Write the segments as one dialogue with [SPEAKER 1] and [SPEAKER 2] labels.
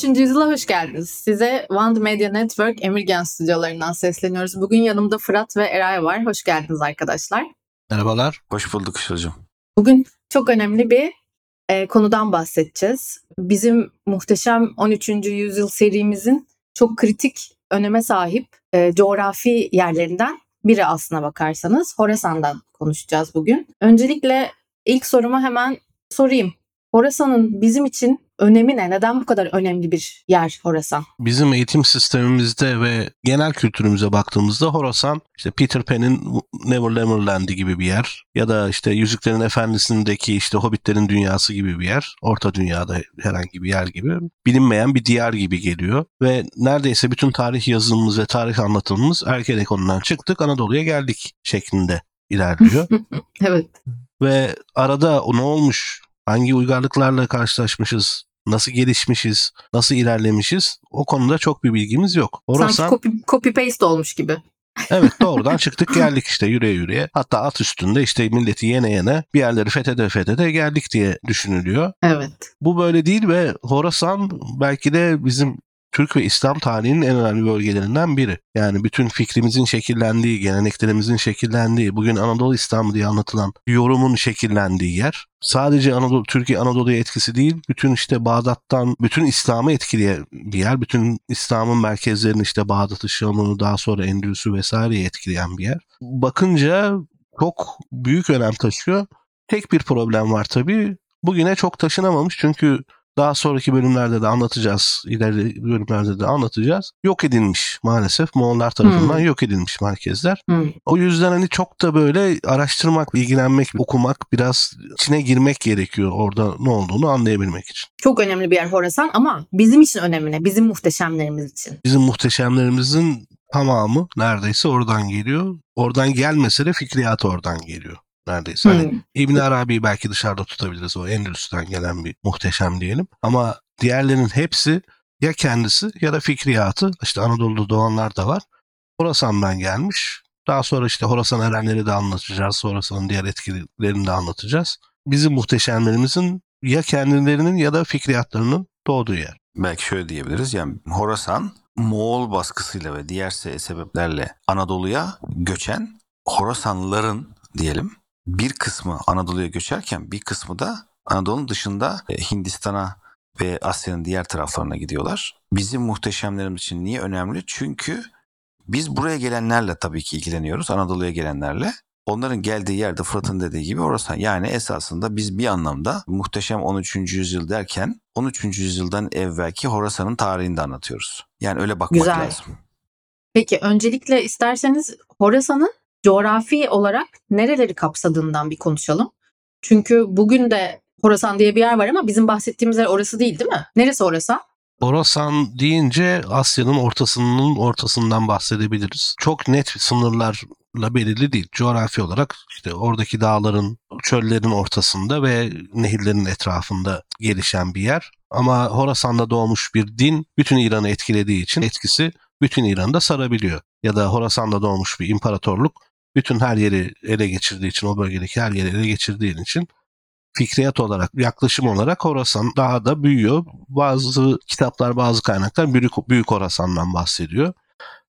[SPEAKER 1] Muhteşem 13. yüzyıla hoş geldiniz. Size Wand Media Network Emirgen stüdyolarından sesleniyoruz. Bugün yanımda Fırat ve Eray var. Hoş geldiniz arkadaşlar.
[SPEAKER 2] Merhabalar.
[SPEAKER 3] Hoş bulduk Işıl'cığım.
[SPEAKER 1] Bugün çok önemli bir e, konudan bahsedeceğiz. Bizim muhteşem 13. yüzyıl serimizin çok kritik öneme sahip e, coğrafi yerlerinden biri aslına bakarsanız. Horasan'dan konuşacağız bugün. Öncelikle ilk soruma hemen sorayım. Horasan'ın bizim için önemi ne? Neden bu kadar önemli bir yer Horasan?
[SPEAKER 2] Bizim eğitim sistemimizde ve genel kültürümüze baktığımızda Horasan işte Peter Pan'in Never Never Land'i gibi bir yer ya da işte Yüzüklerin Efendisi'ndeki işte Hobbitlerin dünyası gibi bir yer. Orta dünyada herhangi bir yer gibi. Bilinmeyen bir diyar gibi geliyor ve neredeyse bütün tarih yazımımız ve tarih anlatımımız Ergenekon'dan çıktık Anadolu'ya geldik şeklinde ilerliyor.
[SPEAKER 1] evet.
[SPEAKER 2] ve arada ne olmuş, hangi uygarlıklarla karşılaşmışız, nasıl gelişmişiz, nasıl ilerlemişiz o konuda çok bir bilgimiz yok. Orasan,
[SPEAKER 1] Sanki copy, copy paste olmuş gibi.
[SPEAKER 2] evet doğrudan çıktık geldik işte yürüye yürüye. Hatta at üstünde işte milleti yene yene bir yerleri fethede fethede geldik diye düşünülüyor.
[SPEAKER 1] Evet.
[SPEAKER 2] Bu böyle değil ve Horasan belki de bizim Türk ve İslam tarihinin en önemli bölgelerinden biri. Yani bütün fikrimizin şekillendiği, geleneklerimizin şekillendiği, bugün Anadolu İslamı diye anlatılan yorumun şekillendiği yer. Sadece Anadolu, Türkiye Anadolu'ya etkisi değil, bütün işte Bağdat'tan, bütün İslam'ı etkileyen bir yer. Bütün İslam'ın merkezlerini işte Bağdat'ı, Şam'ı, daha sonra Endülüs'ü vesaireyi etkileyen bir yer. Bakınca çok büyük önem taşıyor. Tek bir problem var tabii. Bugüne çok taşınamamış çünkü daha sonraki bölümlerde de anlatacağız. İleride bölümlerde de anlatacağız. Yok edilmiş maalesef. Moğollar tarafından
[SPEAKER 1] Hmm.
[SPEAKER 2] yok edilmiş merkezler.
[SPEAKER 1] Hmm.
[SPEAKER 2] O yüzden hani çok da böyle araştırmak, ilgilenmek, okumak, biraz içine girmek gerekiyor orada ne olduğunu anlayabilmek için.
[SPEAKER 1] Çok önemli bir yer Horasan ama bizim için önemli ne? Bizim muhteşemlerimiz için.
[SPEAKER 2] Bizim muhteşemlerimizin tamamı neredeyse oradan geliyor. Oradan gelmese de fikriyat oradan geliyor. Neredeyse. Hani
[SPEAKER 1] Hmm.
[SPEAKER 2] İbn Arabi'yi belki dışarıda tutabiliriz. O Endülüs'ten gelen bir muhteşem diyelim. Ama diğerlerinin hepsi ya kendisi ya da fikriyatı. işte Anadolu'da doğanlar da var. Horasan'dan gelmiş. Daha sonra işte Horasan erenleri de anlatacağız. Horasan'ın diğer etkilerini de anlatacağız. Bizim muhteşemlerimizin ya kendilerinin ya da fikriyatlarının doğduğu yer.
[SPEAKER 3] Belki şöyle diyebiliriz. Yani Horasan Moğol baskısıyla ve diğer se- sebeplerle Anadolu'ya göçen Horasanlıların diyelim bir kısmı Anadolu'ya göçerken bir kısmı da Anadolu'nun dışında e, Hindistan'a ve Asya'nın diğer taraflarına gidiyorlar. Bizim muhteşemlerimiz için niye önemli? Çünkü biz buraya gelenlerle tabii ki ilgileniyoruz. Anadolu'ya gelenlerle. Onların geldiği yerde Fırat'ın dediği gibi Horasan. Yani esasında biz bir anlamda muhteşem 13. yüzyıl derken 13. yüzyıldan evvelki Horasan'ın tarihini de anlatıyoruz. Yani öyle bakmak
[SPEAKER 1] Güzel.
[SPEAKER 3] lazım.
[SPEAKER 1] Peki öncelikle isterseniz Horasan'ın coğrafi olarak nereleri kapsadığından bir konuşalım. Çünkü bugün de Horasan diye bir yer var ama bizim bahsettiğimiz yer orası değil değil mi? Neresi Horasan?
[SPEAKER 2] Horasan deyince Asya'nın ortasının ortasından bahsedebiliriz. Çok net sınırlarla belirli değil. Coğrafi olarak işte oradaki dağların, çöllerin ortasında ve nehirlerin etrafında gelişen bir yer. Ama Horasan'da doğmuş bir din bütün İran'ı etkilediği için etkisi bütün İran'ı da sarabiliyor. Ya da Horasan'da doğmuş bir imparatorluk bütün her yeri ele geçirdiği için, o bölgedeki her yeri ele geçirdiği için fikriyat olarak, yaklaşım olarak Horasan daha da büyüyor. Bazı kitaplar, bazı kaynaklar Büyük, Büyük Horasan'dan bahsediyor.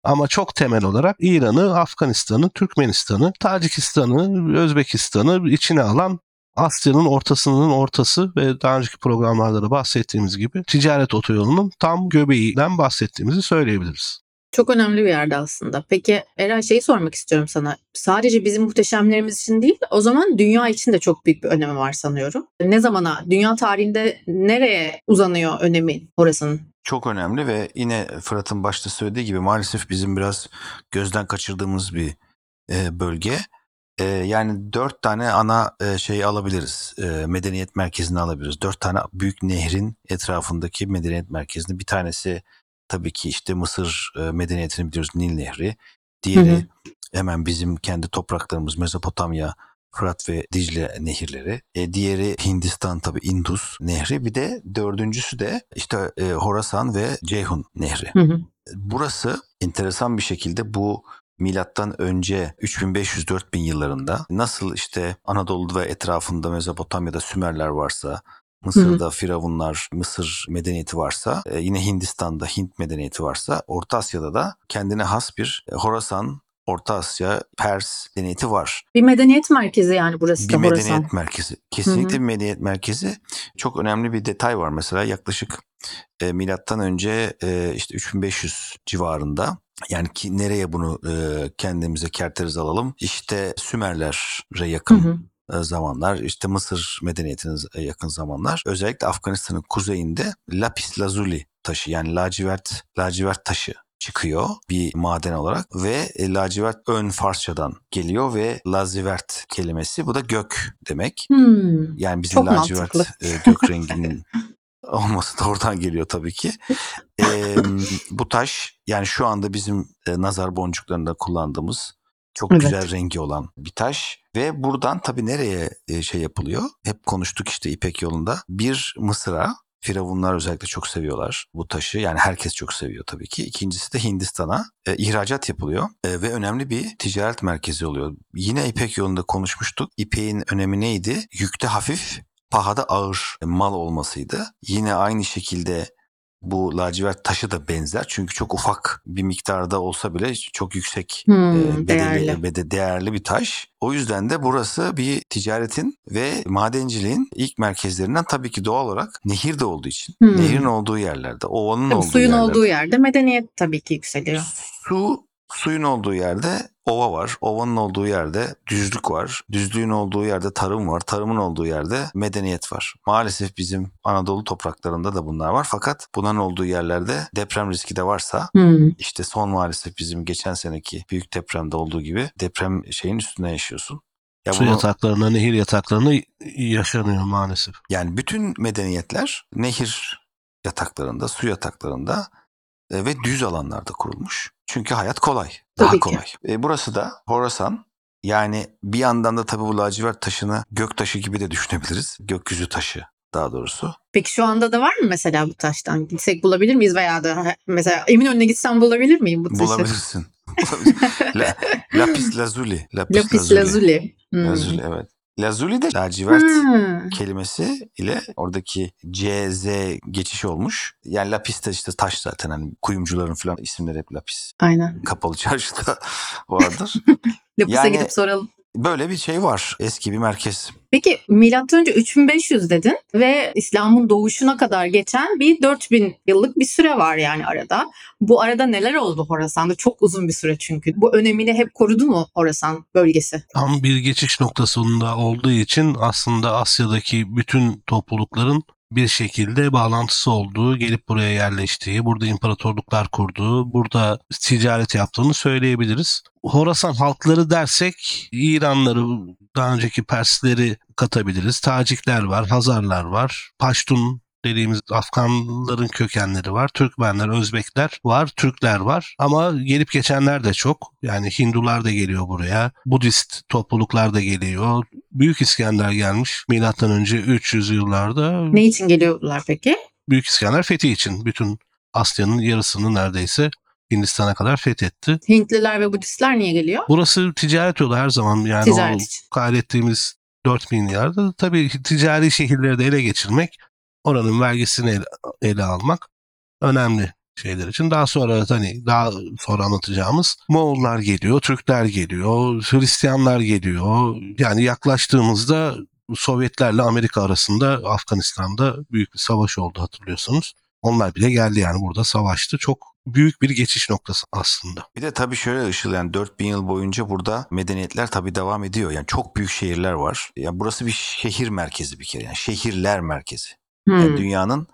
[SPEAKER 2] Ama çok temel olarak İran'ı, Afganistan'ı, Türkmenistan'ı, Tacikistan'ı, Özbekistan'ı içine alan Asya'nın ortasının ortası ve daha önceki programlarda da bahsettiğimiz gibi ticaret otoyolunun tam göbeğinden bahsettiğimizi söyleyebiliriz.
[SPEAKER 1] Çok önemli bir yerde aslında. Peki Eray şeyi sormak istiyorum sana. Sadece bizim muhteşemlerimiz için değil, o zaman dünya için de çok büyük bir önemi var sanıyorum. Ne zamana, dünya tarihinde nereye uzanıyor önemi Horasan'ın?
[SPEAKER 3] Çok önemli ve yine Fırat'ın başta söylediği gibi maalesef bizim biraz gözden kaçırdığımız bir e, bölge. E, yani dört tane ana e, şey alabiliriz. E, medeniyet merkezini alabiliriz. Dört tane büyük nehrin etrafındaki medeniyet merkezini. Bir tanesi tabii ki işte Mısır e, medeniyetini biliyoruz Nil Nehri. Diğeri
[SPEAKER 1] Hı hı.
[SPEAKER 3] hemen bizim kendi topraklarımız Mezopotamya, Fırat ve Dicle nehirleri. E, diğeri Hindistan tabii Indus nehri. Bir de dördüncüsü de işte e, Horasan ve Ceyhun nehri.
[SPEAKER 1] Hı hı.
[SPEAKER 3] Burası enteresan bir şekilde bu milattan önce 3500-4000 yıllarında nasıl işte Anadolu'da ve etrafında Mezopotamya'da Sümerler varsa, Mısır'da Firavunlar, Mısır medeniyeti varsa, e, yine Hindistan'da Hint medeniyeti varsa, Orta Asya'da da kendine has bir e, Horasan, Orta Asya, Pers medeniyeti var.
[SPEAKER 1] Bir medeniyet merkezi yani burası
[SPEAKER 3] Bir
[SPEAKER 1] da
[SPEAKER 3] medeniyet
[SPEAKER 1] Horasan.
[SPEAKER 3] merkezi. Kesinlikle
[SPEAKER 1] Hı hı.
[SPEAKER 3] bir medeniyet merkezi. Çok önemli bir detay var mesela yaklaşık e, milattan önce e, işte 3500 civarında yani ki nereye bunu e, kendimize kerteriz alalım? İşte Sümerlere yakın
[SPEAKER 1] Hı hı.
[SPEAKER 3] E, zamanlar, işte Mısır medeniyetine z- yakın zamanlar. Özellikle Afganistan'ın kuzeyinde lapis lazuli taşı yani lacivert lacivert taşı çıkıyor bir maden olarak ve e, lacivert ön Farsçadan geliyor ve lazivert kelimesi bu da gök demek.
[SPEAKER 1] Hmm.
[SPEAKER 3] Yani bizim lacivert e, gök renginin olması da oradan geliyor tabii ki. E, bu taş yani şu anda bizim e, nazar boncuklarında kullandığımız çok
[SPEAKER 1] Evet.
[SPEAKER 3] güzel rengi olan bir taş ve buradan tabii nereye e, şey yapılıyor? Hep konuştuk işte İpek yolunda. Bir Mısır'a Firavunlar özellikle çok seviyorlar bu taşı. Yani herkes çok seviyor tabii ki. İkincisi de Hindistan'a e, ihracat yapılıyor E, ve önemli bir ticaret merkezi oluyor. Yine İpek yolunda konuşmuştuk. İpeğin önemi neydi? Yükte hafif, pahada ağır mal olmasıydı. Yine aynı şekilde bu lacivert taşı da benzer. Çünkü çok ufak bir miktarda olsa bile çok yüksek
[SPEAKER 1] Hmm,
[SPEAKER 3] e, bedeli,
[SPEAKER 1] değerli.
[SPEAKER 3] bede- değerli bir taş. O yüzden de burası bir ticaretin ve madenciliğin ilk merkezlerinden tabii ki doğal olarak nehir de olduğu için.
[SPEAKER 1] Hmm.
[SPEAKER 3] Nehrin olduğu yerlerde, ovanın
[SPEAKER 1] Tabii
[SPEAKER 3] olduğu
[SPEAKER 1] suyun
[SPEAKER 3] yerlerde.
[SPEAKER 1] olduğu yerde medeniyet tabii ki yükseliyor.
[SPEAKER 3] Su suyun olduğu yerde ova var. Ovanın olduğu yerde düzlük var. Düzlüğün olduğu yerde tarım var. Tarımın olduğu yerde medeniyet var. Maalesef bizim Anadolu topraklarında da bunlar var. Fakat bunların olduğu yerlerde deprem riski de varsa
[SPEAKER 1] Hmm.
[SPEAKER 3] işte son maalesef bizim geçen seneki büyük depremde olduğu gibi deprem şeyin üstüne yaşıyorsun. Ya
[SPEAKER 2] Su
[SPEAKER 3] bunu-
[SPEAKER 2] yataklarına, nehir yataklarına yaşanıyor maalesef.
[SPEAKER 3] yani bütün medeniyetler nehir yataklarında, su yataklarında ve düz alanlarda kurulmuş. Çünkü hayat kolay, daha
[SPEAKER 1] Tabii ki.
[SPEAKER 3] kolay. E, burası da Horasan. Yani bir yandan da tabii bu lacivert taşını gök taşı gibi de düşünebiliriz. Gökyüzü taşı daha doğrusu.
[SPEAKER 1] Peki şu anda da var mı mesela bu taştan? Gitsek bulabilir miyiz veya da mesela Eminönü'ne gitsem bulabilir miyim bu taşı?
[SPEAKER 3] Bulabilirsin. La- lapis lazuli. Lapis,
[SPEAKER 1] Lapis
[SPEAKER 3] lazuli.
[SPEAKER 1] lazuli. Hmm.
[SPEAKER 3] Lazuli, evet. Lazuli de lacivert
[SPEAKER 1] Hmm.
[SPEAKER 3] kelimesi ile oradaki CZ geçiş olmuş. Yani lapis de işte taş zaten hani kuyumcuların falan isimleri hep lapis.
[SPEAKER 1] Aynen.
[SPEAKER 3] Kapalı çarşıda vardır.
[SPEAKER 1] Lapis'e
[SPEAKER 3] Yani-
[SPEAKER 1] gidip soralım.
[SPEAKER 3] Böyle bir şey var. Eski bir merkez.
[SPEAKER 1] Peki milattan önce 3500 dedin ve İslam'ın doğuşuna kadar geçen bir 4000 yıllık bir süre var yani arada. Bu arada neler oldu Horasan'da? Çok uzun bir süre çünkü. Bu önemini hep korudu mu Horasan bölgesi?
[SPEAKER 2] Tam bir geçiş noktasında olduğu için aslında Asya'daki bütün toplulukların bir şekilde bağlantısı olduğu, gelip buraya yerleştiği, burada imparatorluklar kurduğu, burada ticaret yaptığını söyleyebiliriz. Horasan halkları dersek İranları, daha önceki Persleri katabiliriz. Tacikler var, Hazarlar var, Paştun dediğimiz Afganların kökenleri var. Türkmenler, Özbekler var, Türkler var. Ama gelip geçenler de çok. Yani Hindular da geliyor buraya. Budist topluluklar da geliyor. Büyük İskender gelmiş milattan önce 300 yıllarda.
[SPEAKER 1] Ne için geliyorlar peki?
[SPEAKER 2] Büyük İskender fethi için bütün Asya'nın yarısını neredeyse Hindistan'a kadar fethetti.
[SPEAKER 1] Hintliler ve Budistler niye geliyor?
[SPEAKER 2] Burası ticaret yolu her zaman yani
[SPEAKER 1] Ticaret
[SPEAKER 2] o
[SPEAKER 1] için.
[SPEAKER 2] kaydettiğimiz 4000 yıllarda tabii ticari şehirleri de ele geçirmek, oranın vergisini ele, ele almak önemli şeyler için. Daha sonra hani daha sonra anlatacağımız Moğollar geliyor, Türkler geliyor, Hristiyanlar geliyor. Yani yaklaştığımızda Sovyetlerle Amerika arasında Afganistan'da büyük bir savaş oldu hatırlıyorsunuz. Onlar bile geldi yani burada savaştı. Çok büyük bir geçiş noktası aslında.
[SPEAKER 3] Bir de tabii şöyle Işıl yani 4000 yıl boyunca burada medeniyetler tabii devam ediyor. Yani çok büyük şehirler var. Yani burası bir şehir merkezi bir kere. Yani şehirler merkezi.
[SPEAKER 1] Hmm.
[SPEAKER 3] dünyanın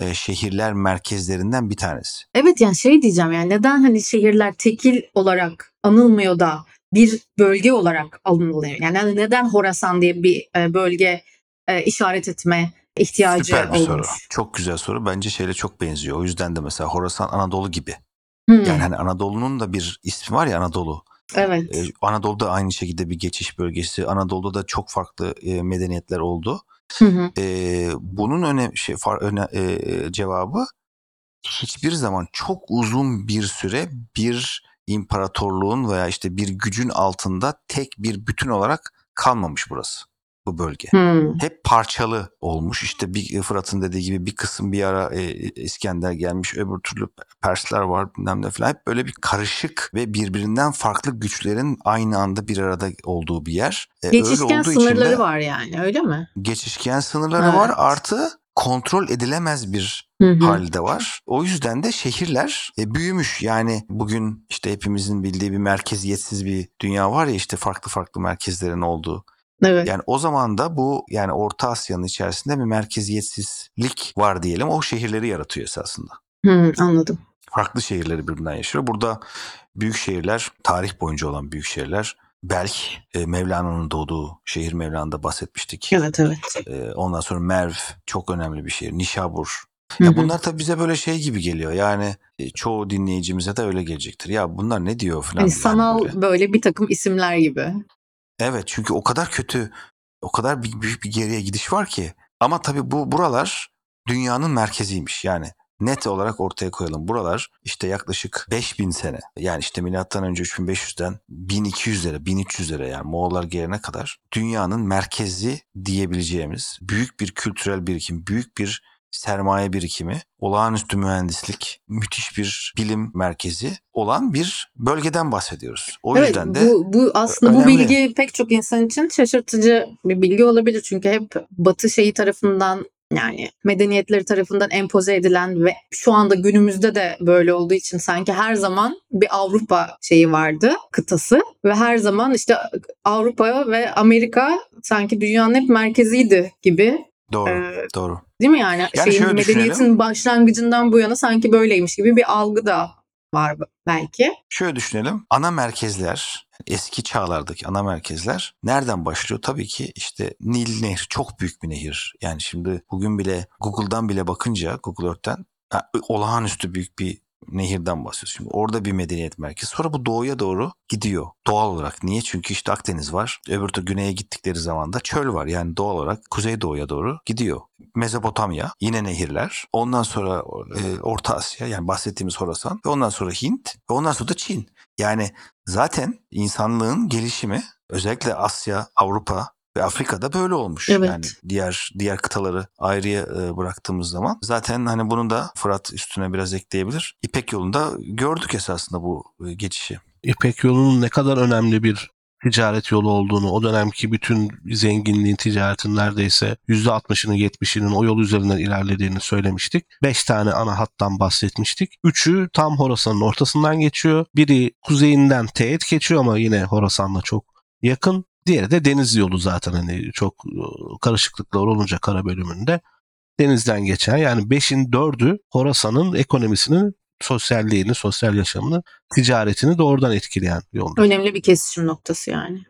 [SPEAKER 3] e, şehirler merkezlerinden bir tanesi.
[SPEAKER 1] Evet yani şey diyeceğim yani neden hani şehirler tekil olarak anılmıyor da bir bölge olarak anılıyor? Yani hani neden Horasan diye bir e, bölge e, işaret etme ihtiyacı
[SPEAKER 3] Süper bir soru.
[SPEAKER 1] olmuş?
[SPEAKER 3] Çok güzel soru. Bence şeyle çok benziyor. O yüzden de mesela Horasan Anadolu gibi.
[SPEAKER 1] Hmm,
[SPEAKER 3] Yani hani Anadolu'nun da bir ismi var ya Anadolu.
[SPEAKER 1] evet.
[SPEAKER 3] Ee, Anadolu'da aynı şekilde bir geçiş bölgesi. Anadolu'da da çok farklı e, medeniyetler oldu.
[SPEAKER 1] Hı
[SPEAKER 3] bunun öne, şey, far, öne, e, cevabı hiçbir zaman çok uzun bir süre bir imparatorluğun veya işte bir gücün altında tek bir bütün olarak kalmamış burası. Bu bölge.
[SPEAKER 1] Hmm.
[SPEAKER 3] Hep parçalı olmuş. İşte bir Fırat'ın dediği gibi bir kısım bir ara e, İskender gelmiş, öbür türlü Persler var bilmem ne falan. Hep böyle bir karışık ve birbirinden farklı güçlerin aynı anda bir arada olduğu bir yer. E,
[SPEAKER 1] Geçişken sınırları
[SPEAKER 3] de
[SPEAKER 1] var yani öyle mi?
[SPEAKER 3] Geçişken sınırları
[SPEAKER 1] Evet.
[SPEAKER 3] var artı kontrol edilemez bir
[SPEAKER 1] Hı hı.
[SPEAKER 3] halde var. O yüzden de şehirler e, büyümüş. Yani bugün işte hepimizin bildiği bir merkeziyetsiz bir dünya var ya işte farklı farklı merkezlerin olduğu.
[SPEAKER 1] Evet.
[SPEAKER 3] Yani o zaman da bu yani Orta Asya'nın içerisinde bir merkeziyetsizlik var diyelim. O şehirleri yaratıyor esasında.
[SPEAKER 1] Hı, anladım.
[SPEAKER 3] Farklı şehirleri birbirinden yaşıyor. Burada büyük şehirler, tarih boyunca olan büyük şehirler. Belk, e, Mevlana'nın doğduğu şehir Mevlana'da bahsetmiştik.
[SPEAKER 1] Evet evet.
[SPEAKER 3] E, ondan sonra Merv çok önemli bir şehir. Nişabur. Ya
[SPEAKER 1] hı.
[SPEAKER 3] bunlar tabii bize böyle şey gibi geliyor. Yani e, çoğu dinleyicimize de öyle gelecektir. Ya bunlar ne diyor falan. Yani
[SPEAKER 1] sanal
[SPEAKER 3] böyle.
[SPEAKER 1] böyle. bir takım isimler gibi.
[SPEAKER 3] Evet çünkü o kadar kötü, o kadar büyük bir geriye gidiş var ki. Ama tabii bu buralar dünyanın merkeziymiş. Yani net olarak ortaya koyalım. Buralar işte yaklaşık 5000 sene. Yani işte milattan önce 3500'den 1200'lere, 1300'lere yani Moğollar gelene kadar dünyanın merkezi diyebileceğimiz büyük bir kültürel birikim, büyük bir sermaye birikimi, olağanüstü mühendislik, müthiş bir bilim merkezi olan bir bölgeden bahsediyoruz. O
[SPEAKER 1] evet
[SPEAKER 3] yüzden de
[SPEAKER 1] bu, bu aslında bu
[SPEAKER 3] önemli.
[SPEAKER 1] bilgi pek çok insan için şaşırtıcı bir bilgi olabilir. Çünkü hep batı şeyi tarafından yani medeniyetleri tarafından empoze edilen ve şu anda günümüzde de böyle olduğu için sanki her zaman bir Avrupa şeyi vardı kıtası ve her zaman işte Avrupa ve Amerika sanki dünyanın hep merkeziydi gibi
[SPEAKER 3] doğru,
[SPEAKER 1] Ee,
[SPEAKER 3] doğru.
[SPEAKER 1] Değil mi yani?
[SPEAKER 3] Yani
[SPEAKER 1] Şeyin medeniyetin
[SPEAKER 3] düşünelim.
[SPEAKER 1] başlangıcından bu yana sanki böyleymiş gibi bir algı da var belki.
[SPEAKER 3] Şöyle düşünelim. Ana merkezler, eski çağlardaki ana merkezler nereden başlıyor? Tabii ki işte Nil Nehri çok büyük bir nehir. Yani şimdi bugün bile Google'dan bile bakınca Google Earth'ten olağanüstü büyük bir nehirden bahsediyoruz. Şimdi orada bir medeniyet merkezi. Sonra bu doğuya doğru gidiyor doğal olarak. Niye? Çünkü işte Akdeniz var. Öbür türlü güneye gittikleri zaman da çöl var. Yani doğal olarak kuzeydoğuya doğru gidiyor. Mezopotamya yine nehirler. Ondan sonra e, Orta Asya yani bahsettiğimiz Horasan ve ondan sonra Hint ve ondan sonra da Çin. Yani zaten insanlığın gelişimi özellikle Asya, Avrupa ve Afrika'da böyle olmuş.
[SPEAKER 1] Evet.
[SPEAKER 3] Yani diğer diğer kıtaları ayrıya e, bıraktığımız zaman zaten hani bunu da Fırat üstüne biraz ekleyebilir. İpek yolunda gördük esasında bu e, geçişi.
[SPEAKER 2] İpek yolunun ne kadar önemli bir ticaret yolu olduğunu, o dönemki bütün zenginliğin ticaretin neredeyse %60'ının 70'inin o yol üzerinden ilerlediğini söylemiştik. 5 tane ana hattan bahsetmiştik. Üçü tam Horasan'ın ortasından geçiyor. Biri kuzeyinden Teğet geçiyor ama yine Horasan'la çok yakın. Diğeri de deniz yolu zaten hani çok e, karışıklıklar olunca kara bölümünde denizden geçen yani 5'in 4'ü Horasan'ın ekonomisinin sosyalliğini, sosyal yaşamını, ticaretini doğrudan etkileyen yollar.
[SPEAKER 1] Önemli bir kesişim noktası yani.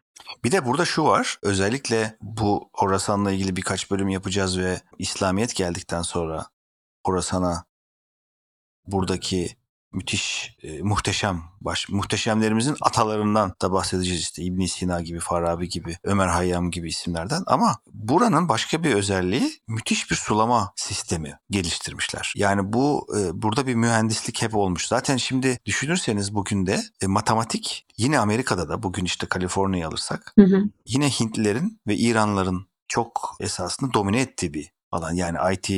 [SPEAKER 3] Bir de burada şu var. Özellikle bu Horasan'la ilgili birkaç bölüm yapacağız ve İslamiyet geldikten sonra Horasan'a buradaki müthiş, e, muhteşem baş, muhteşemlerimizin atalarından da bahsedeceğiz işte İbn Sina gibi, Farabi gibi, Ömer Hayyam gibi isimlerden ama buranın başka bir özelliği müthiş bir sulama sistemi geliştirmişler. Yani bu e, burada bir mühendislik hep olmuş. Zaten şimdi düşünürseniz bugün de e, matematik yine Amerika'da da bugün işte Kaliforniya'yı alırsak
[SPEAKER 1] Hı hı.
[SPEAKER 3] yine Hintlilerin ve İranlıların çok esasında domine ettiği bir alan. Yani IT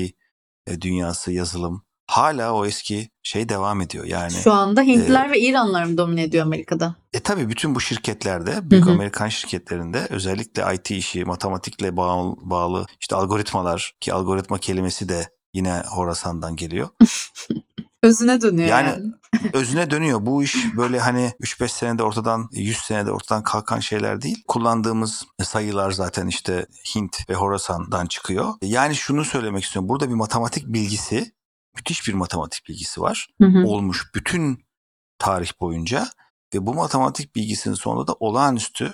[SPEAKER 3] e, dünyası, yazılım hala o eski şey devam ediyor. Yani
[SPEAKER 1] Şu anda Hintliler ve İranlılar mı domine ediyor Amerika'da?
[SPEAKER 3] e tabii bütün bu şirketlerde, büyük
[SPEAKER 1] Hı hı.
[SPEAKER 3] Amerikan şirketlerinde özellikle IT işi, matematikle bağlı, bağlı işte algoritmalar ki algoritma kelimesi de yine Horasan'dan geliyor.
[SPEAKER 1] Özüne dönüyor yani.
[SPEAKER 3] Yani- Özüne dönüyor. Bu iş böyle hani 3-5 senede ortadan, 100 senede ortadan kalkan şeyler değil. Kullandığımız sayılar zaten işte Hint ve Horasan'dan çıkıyor. Yani şunu söylemek istiyorum. Burada bir matematik bilgisi, müthiş bir matematik bilgisi var.
[SPEAKER 1] Hı hı.
[SPEAKER 3] olmuş bütün tarih boyunca ve bu matematik bilgisinin sonunda da olağanüstü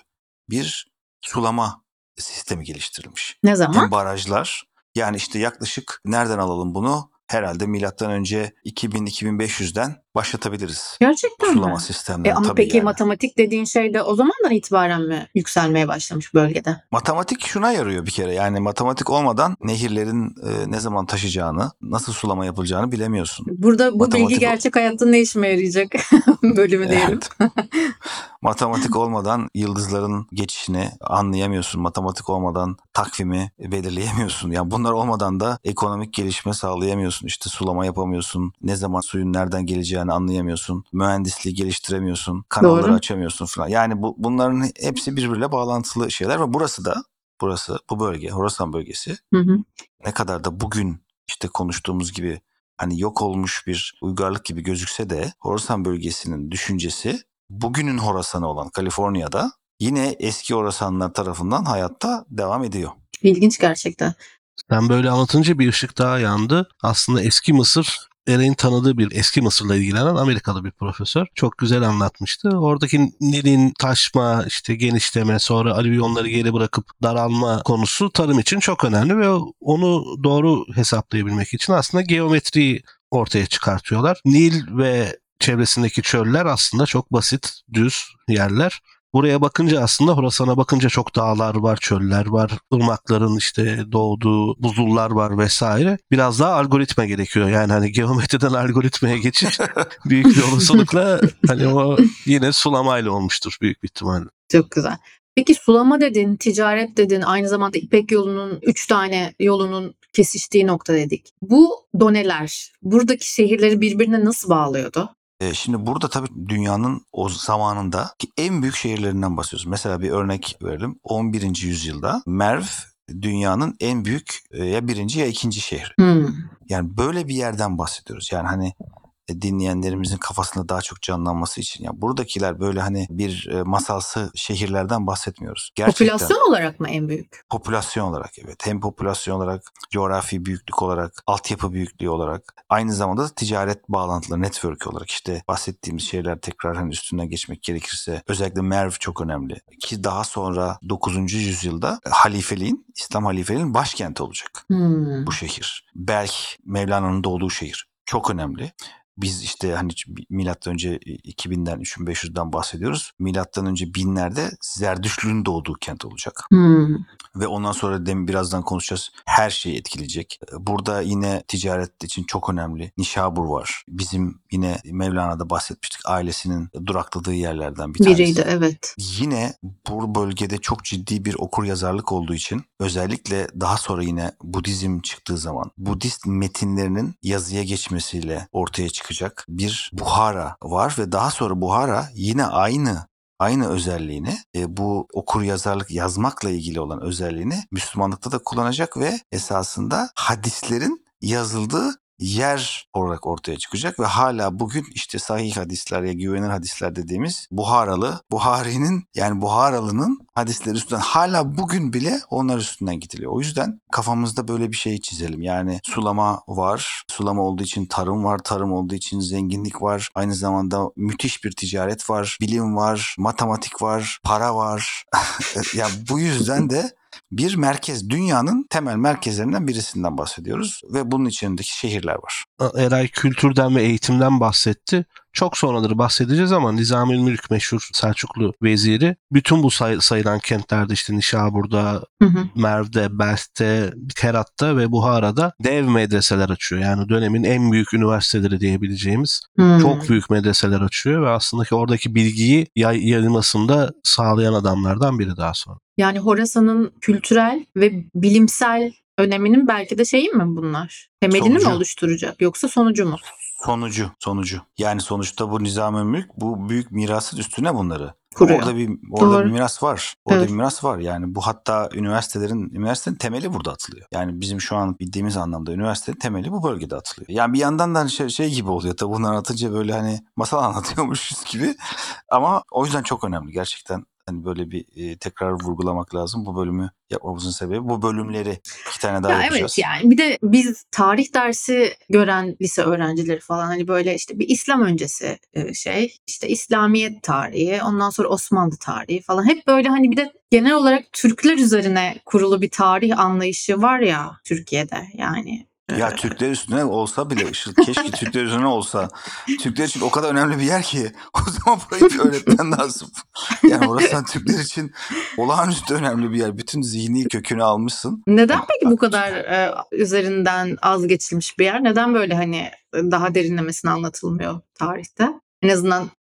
[SPEAKER 3] bir sulama sistemi geliştirilmiş.
[SPEAKER 1] Ne
[SPEAKER 3] Hem
[SPEAKER 1] zaman?
[SPEAKER 3] barajlar yani işte yaklaşık nereden alalım bunu? Herhalde milattan önce 2000-2500'den başlatabiliriz.
[SPEAKER 1] Gerçekten
[SPEAKER 3] sulama
[SPEAKER 1] mi?
[SPEAKER 3] sistemleri
[SPEAKER 1] E ama
[SPEAKER 3] tabii
[SPEAKER 1] peki
[SPEAKER 3] yani.
[SPEAKER 1] matematik dediğin şey de o zamandan itibaren mi yükselmeye başlamış bölgede?
[SPEAKER 3] Matematik şuna yarıyor bir kere. Yani matematik olmadan nehirlerin e, ne zaman taşıyacağını, nasıl sulama yapılacağını bilemiyorsun.
[SPEAKER 1] Burada bu
[SPEAKER 3] Matematik-
[SPEAKER 1] bilgi gerçek hayatta ne işime yarayacak bölümü diyelim.
[SPEAKER 3] Evet. Matematik olmadan yıldızların geçişini anlayamıyorsun. Matematik olmadan takvimi belirleyemiyorsun. Yani bunlar olmadan da ekonomik gelişme sağlayamıyorsun. İşte sulama yapamıyorsun. Ne zaman suyun nereden geleceğini anlayamıyorsun. Mühendisliği geliştiremiyorsun. Kanalları
[SPEAKER 1] Doğru.
[SPEAKER 3] açamıyorsun falan. Yani bu bunların hepsi birbiriyle bağlantılı şeyler ve burası da burası bu bölge Horasan bölgesi
[SPEAKER 1] Hı hı.
[SPEAKER 3] ne kadar da bugün işte konuştuğumuz gibi hani yok olmuş bir uygarlık gibi gözükse de Horasan bölgesinin düşüncesi bugünün Horasan'ı olan Kaliforniya'da yine eski Horasanlar tarafından hayatta devam ediyor.
[SPEAKER 1] İlginç gerçekten.
[SPEAKER 2] Sen böyle anlatınca bir ışık daha yandı. Aslında eski Mısır Eren'in tanıdığı bir eski Mısır'la ilgilenen Amerikalı bir profesör. Çok güzel anlatmıştı. Oradaki Nil'in taşma, işte genişleme, sonra alüvyonları geri bırakıp daralma konusu tarım için çok önemli ve onu doğru hesaplayabilmek için aslında geometriyi ortaya çıkartıyorlar. Nil ve çevresindeki çöller aslında çok basit, düz yerler. Buraya bakınca aslında Horasan'a bakınca çok dağlar var, çöller var, ırmakların işte doğduğu buzullar var vesaire. Biraz daha algoritma gerekiyor. Yani hani geometriden algoritmaya geçiş büyük bir olasılıkla hani o yine sulamayla olmuştur büyük bir ihtimalle.
[SPEAKER 1] Çok güzel. Peki sulama dedin, ticaret dedin, aynı zamanda İpek yolunun üç tane yolunun kesiştiği nokta dedik. Bu doneler buradaki şehirleri birbirine nasıl bağlıyordu?
[SPEAKER 3] E, şimdi burada tabii dünyanın o zamanında en büyük şehirlerinden bahsediyoruz. Mesela bir örnek verelim. 11. yüzyılda Merv dünyanın en büyük e, ya birinci ya ikinci şehri.
[SPEAKER 1] Hmm.
[SPEAKER 3] Yani böyle bir yerden bahsediyoruz. Yani hani dinleyenlerimizin kafasında daha çok canlanması için. Yani buradakiler böyle hani bir e, masalsı şehirlerden bahsetmiyoruz. Gerçekten
[SPEAKER 1] Popülasyon olarak mı en büyük?
[SPEAKER 3] popülasyon olarak evet. Hem popülasyon olarak, coğrafi büyüklük olarak, altyapı büyüklüğü olarak, aynı zamanda da ticaret bağlantıları, network olarak işte bahsettiğimiz şeyler tekrar hani üstünden geçmek gerekirse özellikle Merv çok önemli. Ki daha sonra 9. yüzyılda halifeliğin, İslam halifeliğinin başkenti olacak
[SPEAKER 1] Hmm.
[SPEAKER 3] bu şehir. Belk, Mevlana'nın doğduğu şehir. Çok önemli. Biz işte hani milattan önce 2000'den 3500'den bahsediyoruz. Milattan önce binlerde Zerdüştlüğün doğduğu kent olacak.
[SPEAKER 1] Hmm.
[SPEAKER 3] Ve ondan sonra demin birazdan konuşacağız. Her şeyi etkileyecek. Burada yine ticaret için çok önemli. Nişabur var. Bizim yine Mevlana'da bahsetmiştik. Ailesinin durakladığı yerlerden bir tanesi.
[SPEAKER 1] Biriydi evet.
[SPEAKER 3] Yine bu bölgede çok ciddi bir okur yazarlık olduğu için özellikle daha sonra yine Budizm çıktığı zaman Budist metinlerinin yazıya geçmesiyle ortaya çıkacak bir Buhara var ve daha sonra Buhara yine aynı aynı özelliğini e, bu okur yazarlık yazmakla ilgili olan özelliğini Müslümanlıkta da kullanacak ve esasında hadislerin yazıldığı yer olarak ortaya çıkacak ve hala bugün işte sahih hadisler ya güvenilir hadisler dediğimiz Buharalı, Buhari'nin yani Buharalı'nın hadisleri üstünden hala bugün bile onlar üstünden gidiliyor. O yüzden kafamızda böyle bir şey çizelim. Yani sulama var. Sulama olduğu için tarım var. Tarım olduğu için zenginlik var. Aynı zamanda müthiş bir ticaret var. Bilim var. Matematik var. Para var. ya bu yüzden de bir merkez, dünyanın temel merkezlerinden birisinden bahsediyoruz ve bunun içindeki şehirler var.
[SPEAKER 2] Eray kültürden ve eğitimden bahsetti. Çok sonraları bahsedeceğiz ama Nizami Mülk meşhur Selçuklu veziri bütün bu say- sayılan kentlerde işte Nişabur'da,
[SPEAKER 1] Hı hı.
[SPEAKER 2] Merv'de, Belt'te, Herat'ta ve Buhara'da dev medreseler açıyor. Yani dönemin en büyük üniversiteleri diyebileceğimiz
[SPEAKER 1] Hmm.
[SPEAKER 2] çok büyük medreseler açıyor ve aslında ki oradaki bilgiyi yay- yayılmasını da sağlayan adamlardan biri daha sonra.
[SPEAKER 1] Yani Horasan'ın kültürel ve bilimsel öneminin belki de şeyi mi bunlar? Temelini mi
[SPEAKER 3] Sonucu.
[SPEAKER 1] oluşturacak yoksa sonucu mu?
[SPEAKER 3] Sonucu, sonucu. Yani sonuçta bu Nizami Mülk bu büyük mirasın üstüne bunları
[SPEAKER 1] Kuruyor.
[SPEAKER 3] Orada bir orada
[SPEAKER 1] Doğru.
[SPEAKER 3] bir miras var. Orada
[SPEAKER 1] Evet.
[SPEAKER 3] bir miras var. Yani bu hatta üniversitelerin üniversitenin temeli burada atılıyor. Yani bizim şu an bildiğimiz anlamda üniversitenin temeli bu bölgede atılıyor. Yani bir yandan da hani şey, şey gibi oluyor. Tabii bunları anlatınca böyle hani masal anlatıyormuşuz gibi. Ama o yüzden çok önemli gerçekten. Hani böyle bir e, tekrar vurgulamak lazım. Bu bölümü yapmamızın sebebi bu bölümleri iki tane daha
[SPEAKER 1] Ya
[SPEAKER 3] yapacağız.
[SPEAKER 1] evet yani bir de biz tarih dersi gören lise öğrencileri falan hani böyle işte bir İslam öncesi şey işte İslamiyet tarihi ondan sonra Osmanlı tarihi falan hep böyle hani bir de genel olarak Türkler üzerine kurulu bir tarih anlayışı var ya Türkiye'de yani.
[SPEAKER 3] Ya Türkler üstüne olsa bile keşke Türkler üstüne olsa. Türkler için o kadar önemli bir yer ki o zaman burayı bir öğretmen lazım. Yani orası Türkler için olağanüstü önemli bir yer. Bütün zihni kökünü almışsın.
[SPEAKER 1] Neden peki bu kadar e, üzerinden az geçilmiş bir yer? Neden böyle hani daha derinlemesine anlatılmıyor tarihte? En azından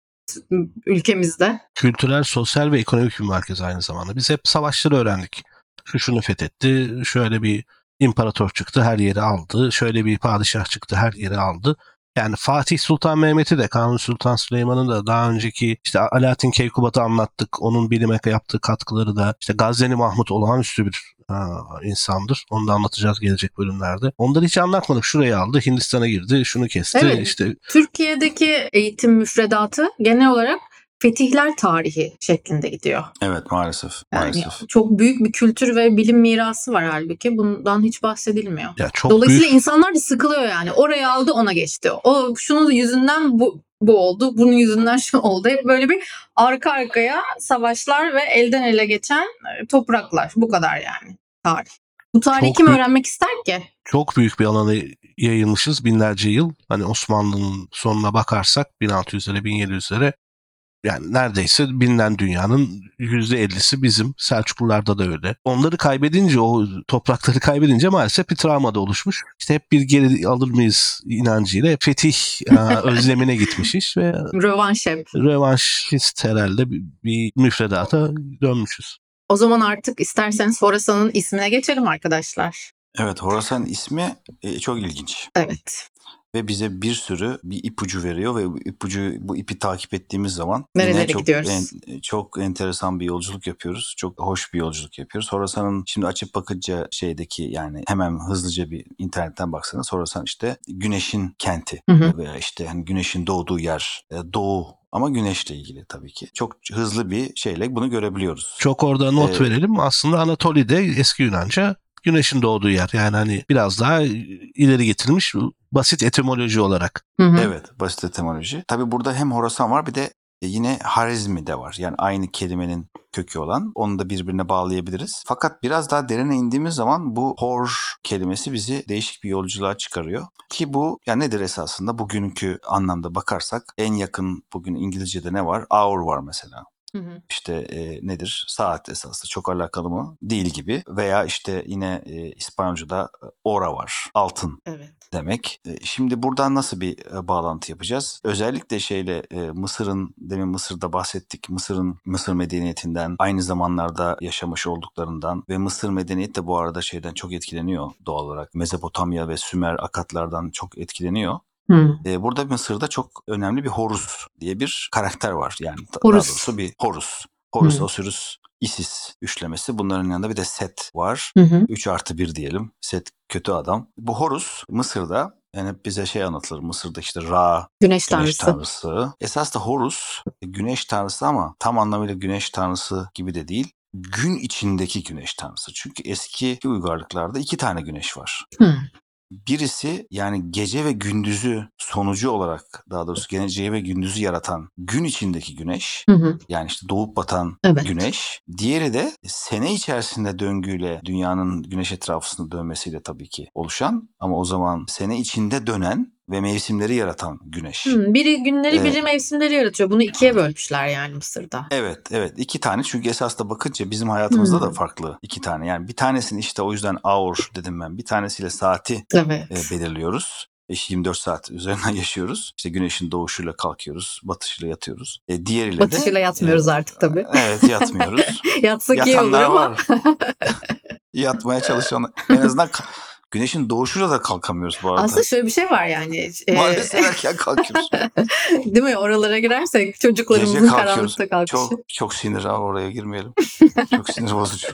[SPEAKER 1] ülkemizde.
[SPEAKER 2] Kültürel, sosyal ve ekonomik bir merkez aynı zamanda. Biz hep savaşları öğrendik. Şu şunu fethetti, şöyle bir imparator çıktı her yeri aldı, şöyle bir padişah çıktı her yeri aldı. Yani Fatih Sultan Mehmet'i de Kanuni Sultan Süleyman'ın da daha önceki işte Alaaddin Keykubat'ı anlattık. Onun bilime yaptığı katkıları da işte Gazneli Mahmut olağanüstü bir ha, insandır. Onu da anlatacağız gelecek bölümlerde. Onları hiç anlatmadık. Şurayı aldı, Hindistan'a girdi, şunu kesti.
[SPEAKER 1] Evet.
[SPEAKER 2] İşte
[SPEAKER 1] Türkiye'deki eğitim müfredatı genel olarak fetihler tarihi şeklinde gidiyor.
[SPEAKER 3] Evet maalesef.
[SPEAKER 1] Yani
[SPEAKER 3] Maalesef.
[SPEAKER 1] çok büyük bir kültür ve bilim mirası var halbuki. Bundan hiç bahsedilmiyor.
[SPEAKER 2] ya çok
[SPEAKER 1] Dolayısıyla
[SPEAKER 2] büyük
[SPEAKER 1] insanlar da sıkılıyor yani. Oraya aldı ona geçti. O şunun yüzünden bu bu oldu. Bunun yüzünden şu oldu. Hep böyle bir arka arkaya savaşlar ve elden ele geçen e, topraklar. Bu kadar yani tarih. Bu tarihi
[SPEAKER 2] Çok
[SPEAKER 1] kim
[SPEAKER 2] büyük-
[SPEAKER 1] öğrenmek ister ki?
[SPEAKER 2] çok büyük bir alana yayılmışız binlerce yıl. Hani Osmanlı'nın sonuna bakarsak 1600'lere 1700'lere yani neredeyse bilinen dünyanın %50'si bizim. Selçuklularda da öyle. Onları kaybedince o toprakları kaybedince maalesef bir travma da oluşmuş. İşte hep bir geri alır mıyız inancıyla fetih e, özlemine gitmiş iş ve
[SPEAKER 1] Rövanş hep.
[SPEAKER 2] revanşist herhalde bir, bir müfredata dönmüşüz.
[SPEAKER 1] O zaman artık isterseniz Horasan'ın ismine geçelim arkadaşlar.
[SPEAKER 3] Evet Horasan ismi e, çok ilginç.
[SPEAKER 1] Evet.
[SPEAKER 3] Ve bize bir sürü bir ipucu veriyor ve bu ipucu bu ipi takip ettiğimiz zaman
[SPEAKER 1] Nerelere
[SPEAKER 3] yine çok
[SPEAKER 1] gidiyoruz?
[SPEAKER 3] en- çok enteresan bir yolculuk yapıyoruz. Çok hoş bir yolculuk yapıyoruz. Horasan'ın şimdi açıp bakınca şeydeki yani hemen hızlıca bir internetten baksanız Horasan işte güneşin kenti
[SPEAKER 1] Hı hı.
[SPEAKER 3] veya işte hani güneşin doğduğu yer, e, doğu ama güneşle ilgili tabii ki. Çok hızlı bir şeyle bunu görebiliyoruz.
[SPEAKER 2] Çok orada not
[SPEAKER 3] Evet.
[SPEAKER 2] verelim. Aslında Anatoli'de eski Yunanca güneşin doğduğu yer. Yani hani biraz daha ileri getirilmiş basit etimoloji olarak.
[SPEAKER 1] Hı hı.
[SPEAKER 3] Evet, basit etimoloji. Tabii burada hem Horasan var bir de yine Harizmi de var. Yani aynı kelimenin kökü olan. Onu da birbirine bağlayabiliriz. Fakat biraz daha derine indiğimiz zaman bu hor kelimesi bizi değişik bir yolculuğa çıkarıyor. Ki bu ya nedir esasında? Bugünkü anlamda bakarsak en yakın bugün İngilizce'de ne var? Hour var mesela
[SPEAKER 1] Hı hı.
[SPEAKER 3] işte e, nedir saat esaslı çok alakalı mı değil gibi veya işte yine e, İspanyolca'da ora var altın
[SPEAKER 1] Evet.
[SPEAKER 3] demek. E, Şimdi buradan nasıl bir e, bağlantı yapacağız? Özellikle şeyle e, Mısır'ın demin Mısır'da bahsettik. Mısır'ın Mısır medeniyetinden aynı zamanlarda yaşamış olduklarından ve Mısır medeniyeti de bu arada şeyden çok etkileniyor doğal olarak. Mezopotamya ve Sümer akatlardan çok etkileniyor.
[SPEAKER 1] Hı.
[SPEAKER 3] E, burada Mısır'da çok önemli bir Horus diye bir karakter var. Yani
[SPEAKER 1] Horus.
[SPEAKER 3] daha doğrusu bir Horus. Horus,
[SPEAKER 1] Hı.
[SPEAKER 3] Osiris, Isis üçlemesi. Bunların yanında bir de Set var.
[SPEAKER 1] Hı hı.
[SPEAKER 3] 3 artı 1 diyelim. Set kötü adam. Bu Horus Mısır'da yani hep bize şey anlatılır. Mısır'da işte Ra
[SPEAKER 1] Güneş
[SPEAKER 3] güneş
[SPEAKER 1] tanrısı.
[SPEAKER 3] tanrısı. Esas da Horus güneş tanrısı ama tam anlamıyla güneş tanrısı gibi de değil. Gün içindeki güneş tanrısı. Çünkü eski uygarlıklarda iki tane güneş var.
[SPEAKER 1] Hı.
[SPEAKER 3] Birisi yani gece ve gündüzü sonucu olarak daha doğrusu gece ve gündüzü yaratan gün içindeki güneş
[SPEAKER 1] Hı hı.
[SPEAKER 3] yani işte doğup batan
[SPEAKER 1] Evet.
[SPEAKER 3] güneş. Diğeri de sene içerisinde döngüyle dünyanın güneş etrafında dönmesiyle tabii ki oluşan ama o zaman sene içinde dönen ve mevsimleri yaratan güneş.
[SPEAKER 1] Hı, Biri günleri biri mevsimleri yaratıyor. Bunu ikiye bölmüşler yani Mısır'da.
[SPEAKER 3] Evet evet iki tane çünkü esas da bakınca bizim hayatımızda da
[SPEAKER 1] Hmm.
[SPEAKER 3] farklı iki tane. Yani bir tanesini işte o yüzden hour dedim ben bir tanesiyle saati
[SPEAKER 1] Evet.
[SPEAKER 3] e, belirliyoruz. İşte 24 saat üzerinden yaşıyoruz. İşte güneşin doğuşuyla kalkıyoruz, batışıyla yatıyoruz. E, diğeriyle de
[SPEAKER 1] Batışıyla yatmıyoruz
[SPEAKER 3] e,
[SPEAKER 1] artık tabii.
[SPEAKER 3] Evet yatmıyoruz.
[SPEAKER 1] Yatsak iyi olur ama.
[SPEAKER 3] Yatmaya çalışan en azından güneşin doğuşuyla da kalkamıyoruz bu arada.
[SPEAKER 1] Aslında şöyle bir şey var yani. e,
[SPEAKER 3] Maalesef erken kalkıyoruz.
[SPEAKER 1] değil mi? Oralara girersek çocuklarımızın karanlıkta kalkışı.
[SPEAKER 3] Çok çok sinir abi oraya girmeyelim. Çok sinir bozucu.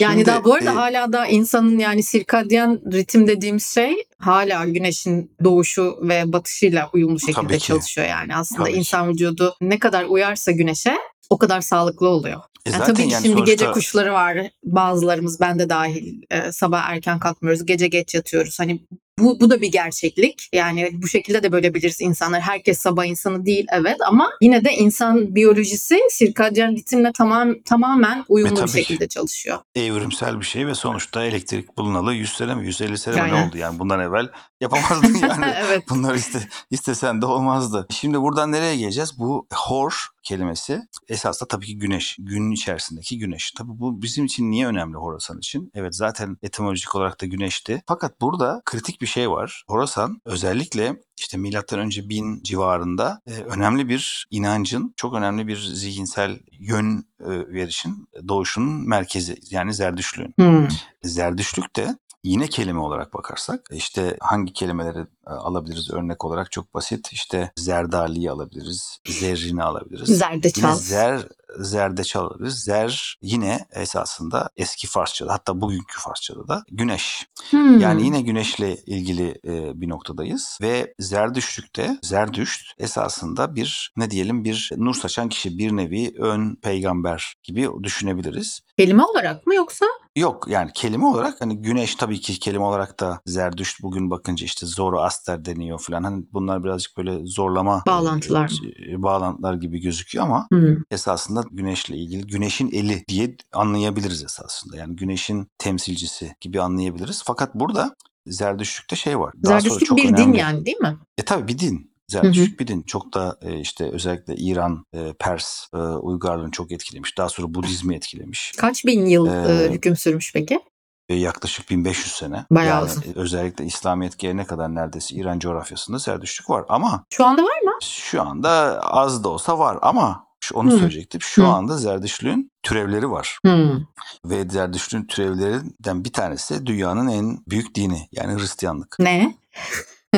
[SPEAKER 1] Yani
[SPEAKER 3] Şimdi,
[SPEAKER 1] daha bu arada
[SPEAKER 3] e,
[SPEAKER 1] hala da insanın yani sirkadyen ritim dediğimiz şey hala güneşin doğuşu ve batışıyla uyumlu şekilde
[SPEAKER 3] ki.
[SPEAKER 1] çalışıyor yani. Aslında
[SPEAKER 3] Tabii ki.
[SPEAKER 1] insan vücudu ne kadar uyarsa güneşe o kadar sağlıklı oluyor.
[SPEAKER 3] E,
[SPEAKER 1] Yani tabii
[SPEAKER 3] yani
[SPEAKER 1] şimdi gece
[SPEAKER 3] sonuçta-
[SPEAKER 1] kuşları var. Bazılarımız ben de dahil e, sabah erken kalkmıyoruz. Gece geç yatıyoruz. Hani bu, bu da bir gerçeklik. Yani bu şekilde de bölebiliriz insanlar. Herkes sabah insanı değil evet ama yine de insan biyolojisi sirkadyen ritimle tamam tamamen uyumlu
[SPEAKER 3] E,
[SPEAKER 1] bir şekilde çalışıyor.
[SPEAKER 3] evrimsel bir şey ve sonuçta elektrik bulunalı 100 sene mi 150 sene mi ne oldu yani bundan evvel yapamazdın yani.
[SPEAKER 1] evet.
[SPEAKER 3] Bunları iste, istesen de olmazdı. Şimdi buradan nereye geleceğiz? Bu hor kelimesi esas da tabii ki güneş. Günün içerisindeki güneş. Tabii bu bizim için niye önemli Horasan için? Evet zaten etimolojik olarak da güneşti. Fakat burada kritik bir bir şey var. Horasan özellikle işte milattan önce 1000 civarında e, önemli bir inancın, çok önemli bir zihinsel yön e, verişin, doğuşunun merkezi yani Zerdüştlüğün.
[SPEAKER 1] Hmm.
[SPEAKER 3] Zerdüştlük de yine kelime olarak bakarsak işte hangi kelimeleri e, alabiliriz örnek olarak çok basit işte Zerdali'yi alabiliriz, Zerrin'i alabiliriz. Yine
[SPEAKER 1] Zerdeçal.
[SPEAKER 3] zer, zerdeçal alabiliriz. Zer yine esasında eski Farsçada hatta bugünkü Farsçada da güneş.
[SPEAKER 1] Hmm.
[SPEAKER 3] Yani yine güneşle ilgili e, bir noktadayız ve Zerdüştlükte Zerdüşt esasında bir ne diyelim bir nur saçan kişi bir nevi ön peygamber gibi düşünebiliriz.
[SPEAKER 1] Kelime olarak mı yoksa?
[SPEAKER 3] Yok yani kelime olarak hani güneş tabii ki kelime olarak da Zerdüşt bugün bakınca işte Zoroaster deniyor falan. Hani bunlar birazcık böyle zorlama
[SPEAKER 1] Bağlantılar
[SPEAKER 3] e, bağlantılar gibi gözüküyor ama
[SPEAKER 1] Hmm.
[SPEAKER 3] esasında güneşle ilgili güneşin eli diye anlayabiliriz esasında. Yani güneşin temsilcisi gibi anlayabiliriz. Fakat burada Zerdüştlük'te şey var. Daha
[SPEAKER 1] Zerdüştlük bir din
[SPEAKER 3] önemli.
[SPEAKER 1] yani değil mi?
[SPEAKER 3] E tabii bir din. Zerdüştlük bir din. Çok da e, işte özellikle İran, e, Pers, e, uygarlığını çok etkilemiş. Daha sonra Budizmi etkilemiş.
[SPEAKER 1] Kaç bin yıl e, hüküm sürmüş peki?
[SPEAKER 3] E, yaklaşık 1500 sene.
[SPEAKER 1] Bayağı
[SPEAKER 3] yani
[SPEAKER 1] uzun.
[SPEAKER 3] özellikle İslamiyet gelene kadar neredeyse İran coğrafyasında Zerdüştlük var. Ama
[SPEAKER 1] Şu anda var mı?
[SPEAKER 3] şu anda az da olsa var ama onu
[SPEAKER 1] Hı.
[SPEAKER 3] söyleyecektim. Şu
[SPEAKER 1] Hı.
[SPEAKER 3] anda Zerdüştlüğün türevleri var.
[SPEAKER 1] Hmm.
[SPEAKER 3] Ve Zerdüştlüğün türevlerinden bir tanesi dünyanın en büyük dini yani Hristiyanlık.
[SPEAKER 1] Ne?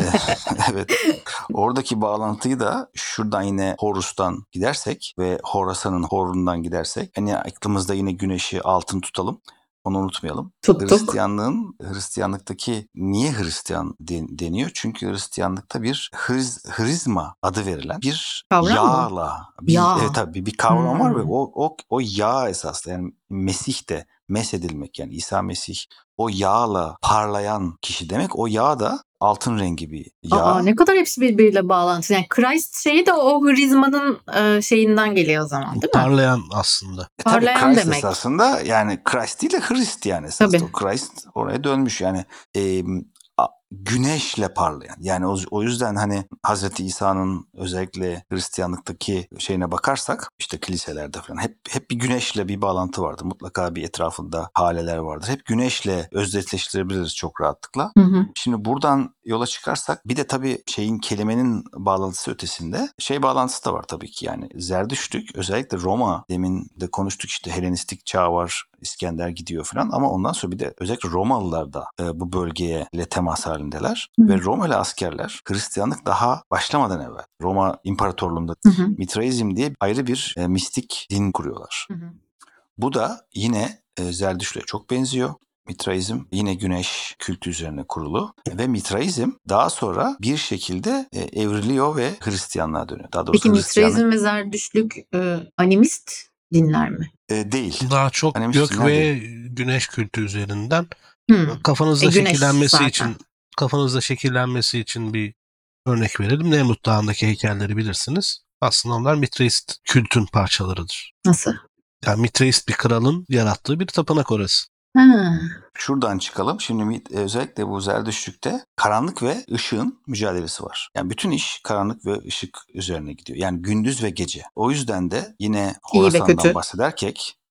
[SPEAKER 3] evet. Oradaki bağlantıyı da şuradan yine Horus'tan gidersek ve Horasan'ın Horun'dan gidersek hani aklımızda yine güneşi altın tutalım. Onu unutmayalım.
[SPEAKER 1] Tuttuk.
[SPEAKER 3] Hristiyanlığın Hristiyanlıktaki niye Hristiyan den- deniyor? Çünkü Hristiyanlıkta bir hriz, hrizma adı verilen bir
[SPEAKER 1] Kavram mı?
[SPEAKER 3] yağla bir,
[SPEAKER 1] Yağ.
[SPEAKER 3] evet tabii bir kavram var ve
[SPEAKER 1] Hmm.
[SPEAKER 3] o, o, o yağ esaslı yani Mesih de mesedilmek yani İsa Mesih o yağla parlayan kişi demek. O yağ da altın rengi bir yağ.
[SPEAKER 1] Aa, ne kadar hepsi birbiriyle bağlantılı. Yani Christ şeyi de o hrizmanın e, şeyinden geliyor o zaman değil mi?
[SPEAKER 2] Parlayan aslında.
[SPEAKER 3] E
[SPEAKER 1] Parlayan
[SPEAKER 3] Christ
[SPEAKER 1] demek.
[SPEAKER 3] esasında yani Christ değil de Hrist yani esasında.
[SPEAKER 1] Tabii.
[SPEAKER 3] O Christ oraya dönmüş yani e, güneşle parlayan. Yani o, o yüzden hani Hazreti İsa'nın özellikle Hristiyanlıktaki şeyine bakarsak işte kiliselerde falan hep hep bir güneşle bir bağlantı vardır. Mutlaka bir etrafında haleler vardır. Hep güneşle özdeşleştirebiliriz çok rahatlıkla.
[SPEAKER 1] Hı hı.
[SPEAKER 3] Şimdi buradan yola çıkarsak bir de tabii şeyin kelimenin bağlantısı ötesinde şey bağlantısı da var tabii ki yani Zerdüştlük özellikle Roma demin de konuştuk işte Helenistik çağ var İskender gidiyor falan ama ondan sonra bir de özellikle Romalılar da e, bu bölgeye ile temas halindeler
[SPEAKER 1] Hı.
[SPEAKER 3] ve Romalı askerler Hristiyanlık daha başlamadan evvel Roma İmparatorluğu'nda
[SPEAKER 1] Hı hı.
[SPEAKER 3] Mitraizm diye ayrı bir e, mistik din kuruyorlar.
[SPEAKER 1] Hı hı.
[SPEAKER 3] Bu da yine e, Zerdüştlüğe çok benziyor. Mitraizm yine güneş kültü üzerine kurulu ve Mitraizm daha sonra bir şekilde e, evriliyor ve Hristiyanlığa dönüyor. Daha doğrusu
[SPEAKER 1] Peki Mitraizm ve Zerdüştlük e, animist dinler mi?
[SPEAKER 3] e, değil.
[SPEAKER 2] Daha çok
[SPEAKER 3] Hani
[SPEAKER 2] gök ve güneş kültü üzerinden
[SPEAKER 1] Hmm.
[SPEAKER 2] kafanızda
[SPEAKER 1] E,
[SPEAKER 2] şekillenmesi
[SPEAKER 1] zaten.
[SPEAKER 2] için kafanızda şekillenmesi için bir örnek verelim. Nemrut Dağı'ndaki heykelleri bilirsiniz. Aslında onlar Mitreist kültün parçalarıdır.
[SPEAKER 1] Nasıl?
[SPEAKER 2] Yani Mitreist bir kralın yarattığı bir tapınak orası.
[SPEAKER 1] Ha.
[SPEAKER 3] Şuradan çıkalım. Şimdi e, özellikle bu Zerdüştlük'te karanlık ve ışığın mücadelesi var. Yani bütün iş karanlık ve ışık üzerine gidiyor. Yani gündüz ve gece. O yüzden de yine Horasan'dan
[SPEAKER 1] kötü.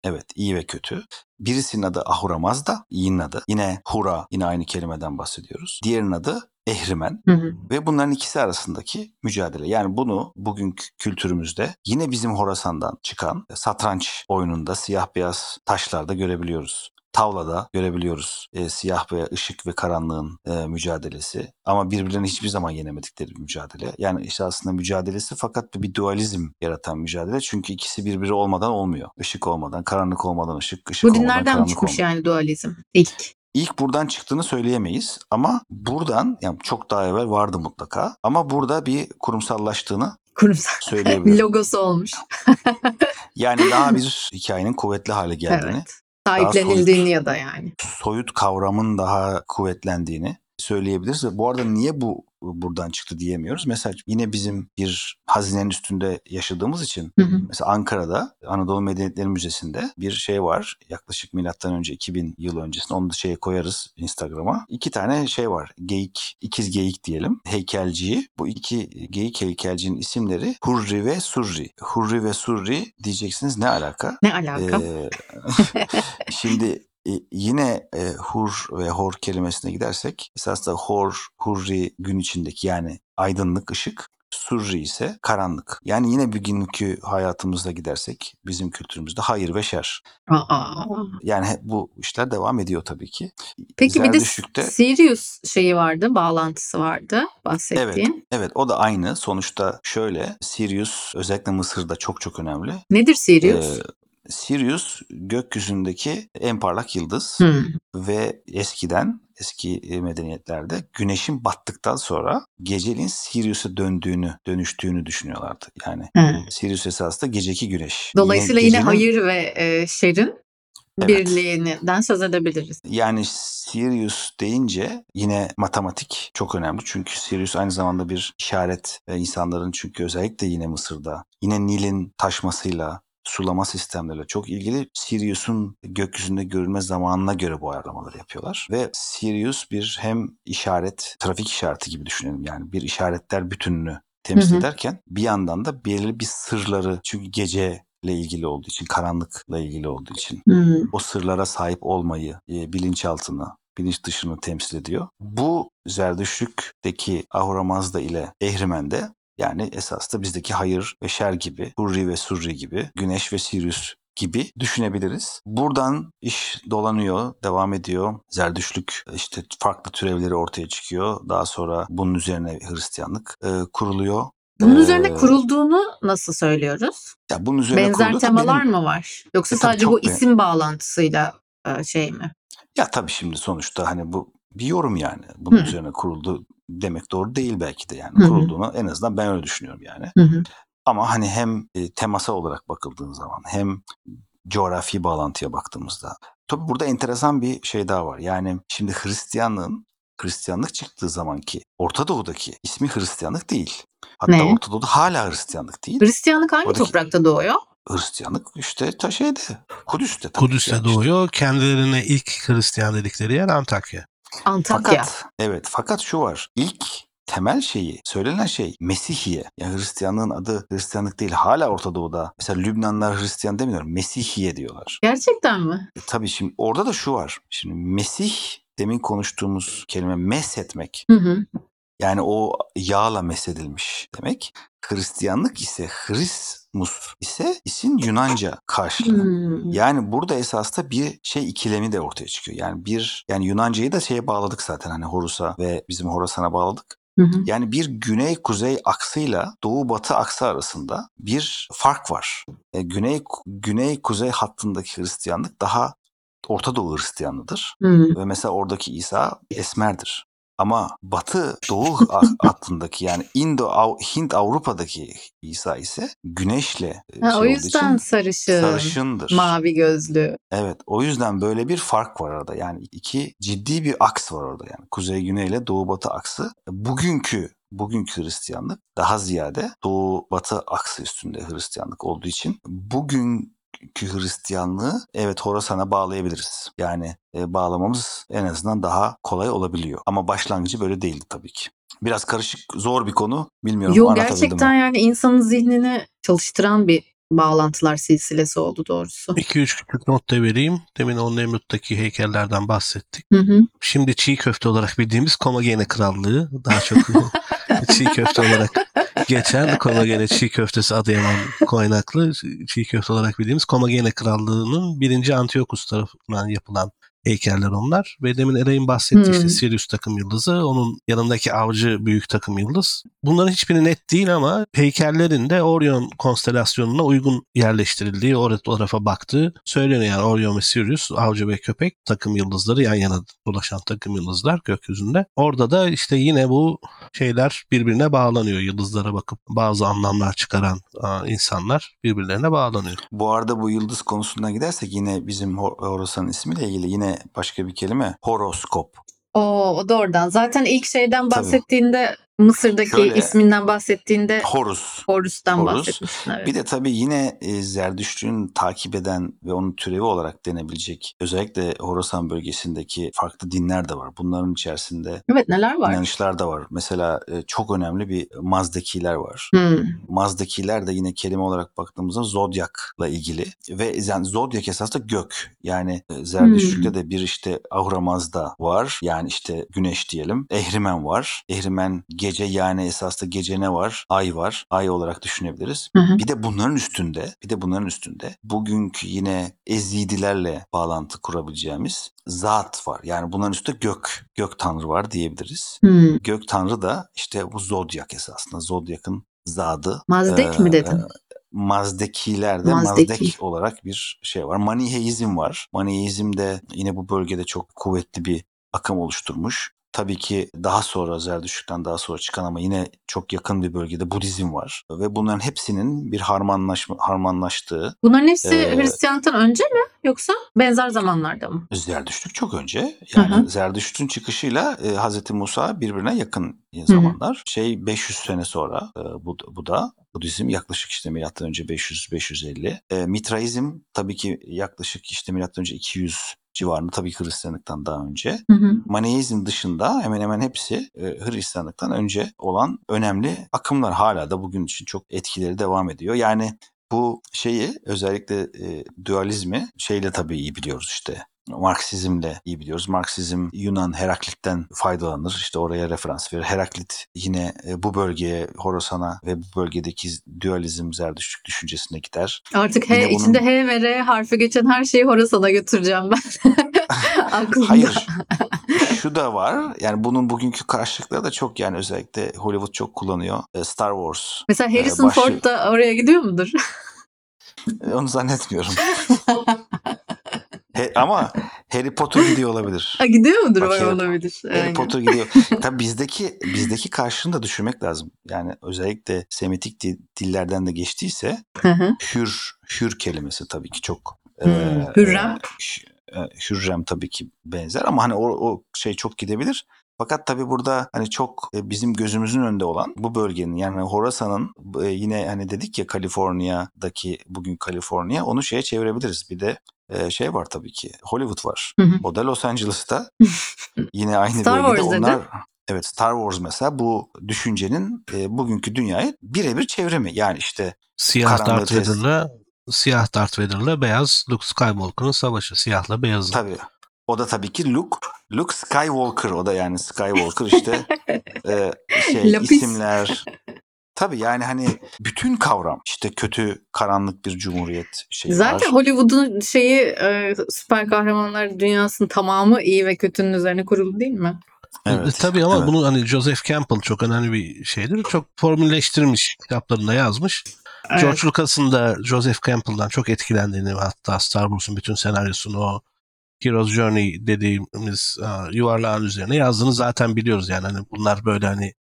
[SPEAKER 3] Evet iyi ve kötü. Birisinin adı Ahura Mazda, iyinin adı. Yine Hura, yine aynı kelimeden bahsediyoruz. Diğerinin adı Ehrimen.
[SPEAKER 1] Hı hı.
[SPEAKER 3] Ve bunların ikisi arasındaki mücadele. Yani bunu bugünkü kültürümüzde yine bizim Horasan'dan çıkan satranç oyununda siyah beyaz taşlarda görebiliyoruz. Tavlada görebiliyoruz e, siyah ve ışık ve karanlığın e, mücadelesi. Ama birbirlerini hiçbir zaman yenemedikleri bir mücadele. Yani işte aslında mücadelesi fakat bir dualizm yaratan mücadele. Çünkü ikisi birbiri olmadan olmuyor. Işık olmadan, karanlık olmadan ışık, ışık
[SPEAKER 1] Bu
[SPEAKER 3] olmadan karanlık
[SPEAKER 1] çıkmış
[SPEAKER 3] olmadan.
[SPEAKER 1] yani dualizm ilk?
[SPEAKER 3] İlk buradan çıktığını söyleyemeyiz ama buradan yani çok daha evvel vardı mutlaka ama burada bir kurumsallaştığını
[SPEAKER 1] Kurumsal
[SPEAKER 3] söyleyebilirim.
[SPEAKER 1] logosu olmuş.
[SPEAKER 3] yani daha bir hikayenin kuvvetli hale geldiğini,
[SPEAKER 1] Evet. Sahiplenildiğini ya da yani.
[SPEAKER 3] soyut kavramın daha kuvvetlendiğini söyleyebiliriz. Bu arada niye bu buradan çıktı diyemiyoruz. Mesela yine bizim bir hazinenin üstünde yaşadığımız için
[SPEAKER 1] Hı hı.
[SPEAKER 3] mesela Ankara'da Anadolu Medeniyetleri Müzesi'nde bir şey var. Yaklaşık milattan önce 2000 yıl öncesinde onu da şeye koyarız Instagram'a. İki tane şey var. Geyik, ikiz geyik diyelim. Heykelciyi. Bu iki geyik heykelcinin isimleri Hurri ve Surri. Hurri ve Surri diyeceksiniz ne alaka?
[SPEAKER 1] Ne alaka?
[SPEAKER 3] Ee, şimdi yine e, hur ve hor kelimesine gidersek esasında hor, hurri gün içindeki yani aydınlık, ışık. Surri ise karanlık. Yani yine bugünkü hayatımızda gidersek bizim kültürümüzde hayır ve şer.
[SPEAKER 1] Aa.
[SPEAKER 3] Yani bu işler devam ediyor tabii ki.
[SPEAKER 1] Peki bir de Sirius şeyi vardı, bağlantısı vardı bahsettiğin.
[SPEAKER 3] Evet o da aynı. Sonuçta şöyle Sirius özellikle Mısır'da çok çok önemli.
[SPEAKER 1] Nedir Sirius?
[SPEAKER 3] Ee, Sirius gökyüzündeki en parlak yıldız
[SPEAKER 1] Hmm.
[SPEAKER 3] ve eskiden eski e, medeniyetlerde güneşin battıktan sonra geceliğin Sirius'a döndüğünü, dönüştüğünü düşünüyorlardı. Yani
[SPEAKER 1] He.
[SPEAKER 3] Sirius esasında geceki güneş.
[SPEAKER 1] Dolayısıyla yine,
[SPEAKER 3] gecenin-
[SPEAKER 1] hayır ve e, şerin
[SPEAKER 3] Evet.
[SPEAKER 1] birliğinden söz edebiliriz.
[SPEAKER 3] Yani Sirius deyince yine matematik çok önemli. Çünkü Sirius aynı zamanda bir işaret ve insanların çünkü özellikle yine Mısır'da yine Nil'in taşmasıyla sulama sistemleriyle çok ilgili Sirius'un gökyüzünde görülme zamanına göre bu ayarlamaları yapıyorlar. Ve Sirius bir hem işaret, trafik işareti gibi düşünelim. Yani bir işaretler bütününü temsil
[SPEAKER 1] Hı hı.
[SPEAKER 3] ederken bir yandan da belirli bir sırları çünkü geceyle ilgili olduğu için, karanlıkla ilgili olduğu için
[SPEAKER 1] Hmm.
[SPEAKER 3] o sırlara sahip olmayı, e, bilinçaltını, bilinç dışını temsil ediyor. Bu Zerdüştlük'teki Ahura Mazda ile Ehrimen'de yani esas da bizdeki hayır ve şer gibi, Hurri ve Surri gibi, Güneş ve Sirius gibi düşünebiliriz. Buradan iş dolanıyor, devam ediyor. Zerdüştlük işte farklı türevleri ortaya çıkıyor. Daha sonra bunun üzerine Hristiyanlık e, kuruluyor.
[SPEAKER 1] Bunun
[SPEAKER 3] Ee,
[SPEAKER 1] üzerine kurulduğunu nasıl söylüyoruz?
[SPEAKER 3] Ya bunun üzerine
[SPEAKER 1] Benzer temalar
[SPEAKER 3] benim-
[SPEAKER 1] mı var? Yoksa
[SPEAKER 3] E,
[SPEAKER 1] sadece bu isim bağlantısıyla e, şey mi?
[SPEAKER 3] Ya tabii şimdi sonuçta hani bu bir yorum yani. Bunun
[SPEAKER 1] Hı.
[SPEAKER 3] üzerine kuruldu demek doğru değil belki de yani.
[SPEAKER 1] Hı hı.
[SPEAKER 3] Kurulduğunu en azından ben öyle düşünüyorum yani.
[SPEAKER 1] Hı hı.
[SPEAKER 3] Ama hani hem e, temasal olarak bakıldığın zaman hem coğrafi bağlantıya baktığımızda. Tabii burada enteresan bir şey daha var. Yani şimdi Hristiyanlığın Hristiyanlık çıktığı zamanki Orta Doğu'daki ismi Hristiyanlık değil. Hatta
[SPEAKER 1] Ne?
[SPEAKER 3] Orta Doğu'da hala Hristiyanlık değil.
[SPEAKER 1] Hristiyanlık hangi
[SPEAKER 3] Oradaki-
[SPEAKER 1] toprakta doğuyor?
[SPEAKER 3] Hristiyanlık işte ta şeyde Kudüs'te.
[SPEAKER 2] Kudüs'te
[SPEAKER 3] yani işte.
[SPEAKER 2] doğuyor. Kendilerine ilk Hristiyan dedikleri yer Antakya.
[SPEAKER 1] Antakya.
[SPEAKER 3] Fakat evet fakat şu var. İlk temel şeyi, söylenen şey Mesihiye. Yani Hristiyanlığın adı Hristiyanlık değil. Hala Orta Doğu'da. Mesela Lübnanlar Hristiyan demiyor. Mesihiye diyorlar.
[SPEAKER 1] Gerçekten mi?
[SPEAKER 3] E, tabii şimdi orada da şu var. Şimdi Mesih demin konuştuğumuz kelime meshetmek.
[SPEAKER 1] Hı hı.
[SPEAKER 3] Yani o yağla mesedilmiş demek. Hristiyanlık ise Chrismus ise isim Yunanca karşılığı.
[SPEAKER 1] Hmm.
[SPEAKER 3] Yani burada esasında bir şey ikilemi de ortaya çıkıyor. Yani bir yani Yunancayı da şeye bağladık zaten hani Horus'a ve bizim Horasan'a bağladık.
[SPEAKER 1] Hı hı.
[SPEAKER 3] Yani bir güney kuzey aksıyla doğu batı aksı arasında bir fark var. E, güney güney kuzey hattındaki Hristiyanlık daha Orta Doğu Hristiyanlıdır
[SPEAKER 1] Hmm.
[SPEAKER 3] ve mesela oradaki İsa esmerdir. Ama Batı Doğu hattındaki yani Indo Av- Hint Avrupa'daki İsa ise güneşle e,
[SPEAKER 1] Ha,
[SPEAKER 3] şey
[SPEAKER 1] o yüzden sarışın,
[SPEAKER 3] sarışındır.
[SPEAKER 1] mavi gözlü.
[SPEAKER 3] Evet o yüzden böyle bir fark var arada. Yani iki ciddi bir aks var orada yani. Kuzey güney ile doğu batı aksı. Bugünkü bugünkü Hristiyanlık daha ziyade doğu batı aksı üstünde Hristiyanlık olduğu için bugünkü Hristiyanlığı evet Horasan'a bağlayabiliriz. Yani e, bağlamamız en azından daha kolay olabiliyor. Ama başlangıcı böyle değildi tabii ki. Biraz karışık, zor bir konu. Bilmiyorum
[SPEAKER 1] Yo
[SPEAKER 3] anlatabildim
[SPEAKER 1] gerçekten
[SPEAKER 3] mi?
[SPEAKER 1] yani insanın zihnini çalıştıran bir bağlantılar silsilesi oldu doğrusu.
[SPEAKER 2] 2-3 küçük not da vereyim. Demin o Nemrut'taki heykellerden bahsettik.
[SPEAKER 1] Hı hı.
[SPEAKER 2] Şimdi çiğ köfte olarak bildiğimiz Komagene Krallığı daha çok çiğ köfte olarak geçen Komagene çiğ köftesi Adıyaman kaynaklı çiğ köfte olarak bildiğimiz Komagene Krallığı'nın birinci Antiochus tarafından yapılan heykeller onlar. Ve demin Eray'ın bahsettiği işte
[SPEAKER 1] Hmm.
[SPEAKER 2] Sirius takım yıldızı, onun yanındaki avcı büyük takım yıldız. Bunların hiçbiri net değil ama heykellerin de Orion konstelasyonuna uygun yerleştirildiği, o tarafa baktığı söyleniyor. Yani Orion ve Sirius, avcı ve köpek takım yıldızları yan yana dolaşan takım yıldızlar gökyüzünde. Orada da işte yine bu şeyler birbirine bağlanıyor. Yıldızlara bakıp bazı anlamlar çıkaran insanlar birbirlerine bağlanıyor.
[SPEAKER 3] Bu arada bu yıldız konusundan gidersek yine bizim Hor- Horasan'ın ismiyle ilgili yine başka bir kelime horoskop.
[SPEAKER 1] O, o da oradan. Zaten ilk şeyden bahsettiğinde Mısır'daki
[SPEAKER 3] Şöyle-
[SPEAKER 1] isminden bahsettiğinde
[SPEAKER 3] Horus.
[SPEAKER 1] Horus'tan
[SPEAKER 3] Horus.
[SPEAKER 1] bahsetmiştin. Evet.
[SPEAKER 3] Bir de tabii yine e, Zerdüştlüğün takip eden ve onun türevi olarak denebilecek özellikle Horasan bölgesindeki farklı dinler de var. Bunların içerisinde
[SPEAKER 1] Evet neler var?
[SPEAKER 3] inanışlar da var. Mesela e, çok önemli bir Mazdakiler var.
[SPEAKER 1] Hmm.
[SPEAKER 3] Mazdakiler de yine kelime olarak baktığımızda zodyakla ilgili ve yani zodyak esasında gök. Yani e, Zerdüştlük'te de bir işte Ahura Mazda var. Yani işte güneş diyelim. Ehrimen var. Ehrimen gece yani esasında gece ne var? Ay var. Ay olarak düşünebiliriz.
[SPEAKER 1] Hı hı.
[SPEAKER 3] Bir de bunların üstünde, bir de bunların üstünde bugünkü yine Ezidilerle bağlantı kurabileceğimiz zat var. Yani bunların üstünde gök, gök tanrı var diyebiliriz.
[SPEAKER 1] Hmm.
[SPEAKER 3] Gök tanrı da işte bu zodyak esasında. Zodyak'ın zadı.
[SPEAKER 1] Mazdek
[SPEAKER 3] Ee,
[SPEAKER 1] mi dedin?
[SPEAKER 3] Mazdekilerde
[SPEAKER 1] Mazdeki.
[SPEAKER 3] Mazdek olarak bir şey var. Maniheizm var. Maniheizm de yine bu bölgede çok kuvvetli bir akım oluşturmuş. Tabii ki daha sonra Zerdüştlük'ten daha sonra çıkan ama yine çok yakın bir bölgede Budizm var. Ve bunların hepsinin bir harmanlaşma, harmanlaştığı
[SPEAKER 1] Bunların hepsi
[SPEAKER 3] Ee,
[SPEAKER 1] Hristiyanlıktan önce mi yoksa benzer zamanlarda mı?
[SPEAKER 3] Zerdüştlük çok önce. Yani
[SPEAKER 1] Hı hı.
[SPEAKER 3] Zerdüştlük'ün çıkışıyla e, Hazreti Musa birbirine yakın zamanlar. Şey 500 sene sonra e, bu, bu da Budizm yaklaşık işte milattan önce 500-550. E, Mitraizm tabii ki yaklaşık işte milattan önce 200 civarında tabii ki Hristiyanlıktan daha önce.
[SPEAKER 1] Hı hı.
[SPEAKER 3] Maniheizm dışında hemen hemen hepsi e, Hristiyanlıktan önce olan önemli akımlar hala da bugün için çok etkileri devam ediyor. Yani bu şeyi özellikle e, dualizmi şeyle tabii iyi biliyoruz işte. Marksizmle iyi biliyoruz. Marksizm Yunan Heraklit'ten faydalanır. İşte oraya referans verir. Heraklit yine e, bu bölgeye, Horasan'a ve bu bölgedeki dualizm, zerdüştlük düşüncesine gider.
[SPEAKER 1] Artık H,
[SPEAKER 3] bunun-
[SPEAKER 1] içinde H ve R harfi geçen her şeyi Horasan'a götüreceğim ben. Aklımda.
[SPEAKER 3] Hayır. Şu da var. Yani bunun bugünkü karşılıkları da çok yani özellikle Hollywood çok kullanıyor. E, Star Wars.
[SPEAKER 1] Mesela Harrison
[SPEAKER 3] başı-
[SPEAKER 1] Ford da oraya gidiyor mudur?
[SPEAKER 3] E, Onu zannetmiyorum. He- ama Harry Potter gidiyor olabilir.
[SPEAKER 1] Ha, gidiyor mudur?
[SPEAKER 3] Bak, Harry-
[SPEAKER 1] olabilir.
[SPEAKER 3] Harry
[SPEAKER 1] Aynen.
[SPEAKER 3] Potter gidiyor. Tabii bizdeki bizdeki karşılığını da düşünmek lazım. Yani özellikle Semitik di- dillerden de geçtiyse hür hür kelimesi tabii ki çok
[SPEAKER 1] Hmm,
[SPEAKER 3] e,
[SPEAKER 1] Hürrem.
[SPEAKER 3] E, Hürrem tabii ki benzer ama hani o, o şey çok gidebilir. Fakat tabii burada hani çok e, bizim gözümüzün önünde olan bu bölgenin yani Horasan'ın e, yine hani dedik ya Kaliforniya'daki bugün Kaliforniya onu şeye çevirebiliriz. Bir de e, şey var tabii ki Hollywood var.
[SPEAKER 1] Hı hı.
[SPEAKER 3] O da Los Angeles'ta. yine aynı
[SPEAKER 1] Star
[SPEAKER 3] bölgede
[SPEAKER 1] Wars dedi.
[SPEAKER 3] onlar Evet Star Wars mesela bu düşüncenin e, bugünkü dünyayı birebir çevrimi. Yani işte
[SPEAKER 2] Siyah Darth Vader'la siyah Darth Vader'la beyaz Luke Skywalker'ın savaşı. Siyahla beyazın.
[SPEAKER 3] Tabii. O da tabii ki Luke. Luke Skywalker o da yani Skywalker işte e, şey
[SPEAKER 1] Lapis.
[SPEAKER 3] isimler. Tabii yani hani bütün kavram işte kötü karanlık bir cumhuriyet şeyi
[SPEAKER 1] Zaten
[SPEAKER 3] var.
[SPEAKER 1] Hollywood'un şeyi e, süper kahramanlar dünyasının tamamı iyi ve kötünün üzerine kurulu değil mi?
[SPEAKER 3] Evet,
[SPEAKER 2] E, Tabii ama
[SPEAKER 3] evet.
[SPEAKER 2] bunu hani Joseph Campbell çok önemli bir şeydir. Çok formülleştirmiş kitaplarında yazmış. George Lucas'ın da Joseph Campbell'dan çok etkilendiğini ve hatta Star Wars'un bütün senaryosunu o Hero's Journey dediğimiz e, yuvarlağın üzerine yazdığını zaten biliyoruz yani hani bunlar böyle hani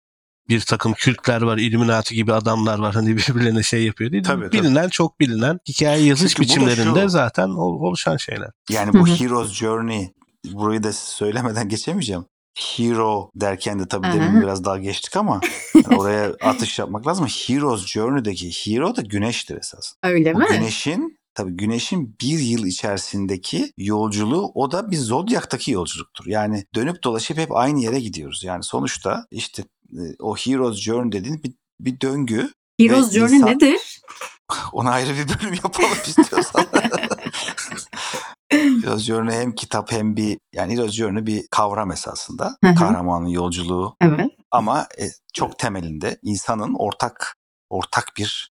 [SPEAKER 2] bir takım kültler var, Illuminati gibi adamlar var hani birbirlerine şey yapıyor değil.
[SPEAKER 3] Tabii, tabii.
[SPEAKER 2] bilinen çok bilinen hikaye yazış
[SPEAKER 3] Çünkü
[SPEAKER 2] biçimlerinde
[SPEAKER 3] şu-
[SPEAKER 2] zaten ol- oluşan şeyler.
[SPEAKER 3] Yani bu. Hero's Journey burayı da söylemeden geçemeyeceğim. Hero derken de tabii demin biraz daha geçtik ama yani oraya atış yapmak lazım. Hero's Journey'deki hero da güneştir esas.
[SPEAKER 1] Öyle mi?
[SPEAKER 3] güneşin tabii güneşin bir yıl içerisindeki yolculuğu o da bir zodyaktaki yolculuktur. Yani dönüp dolaşıp hep aynı yere gidiyoruz. Yani sonuçta işte o Hero's Journey dediğin bir, bir döngü.
[SPEAKER 1] Heroes Journey
[SPEAKER 3] insan-
[SPEAKER 1] nedir?
[SPEAKER 3] Ona ayrı bir bölüm yapalım istiyorsan. Hero's Journey hem kitap hem bir yani Hero's Journey bir kavram esasında.
[SPEAKER 1] Hı hı.
[SPEAKER 3] Kahramanın yolculuğu
[SPEAKER 1] Evet.
[SPEAKER 3] ama e, çok temelinde insanın ortak ortak bir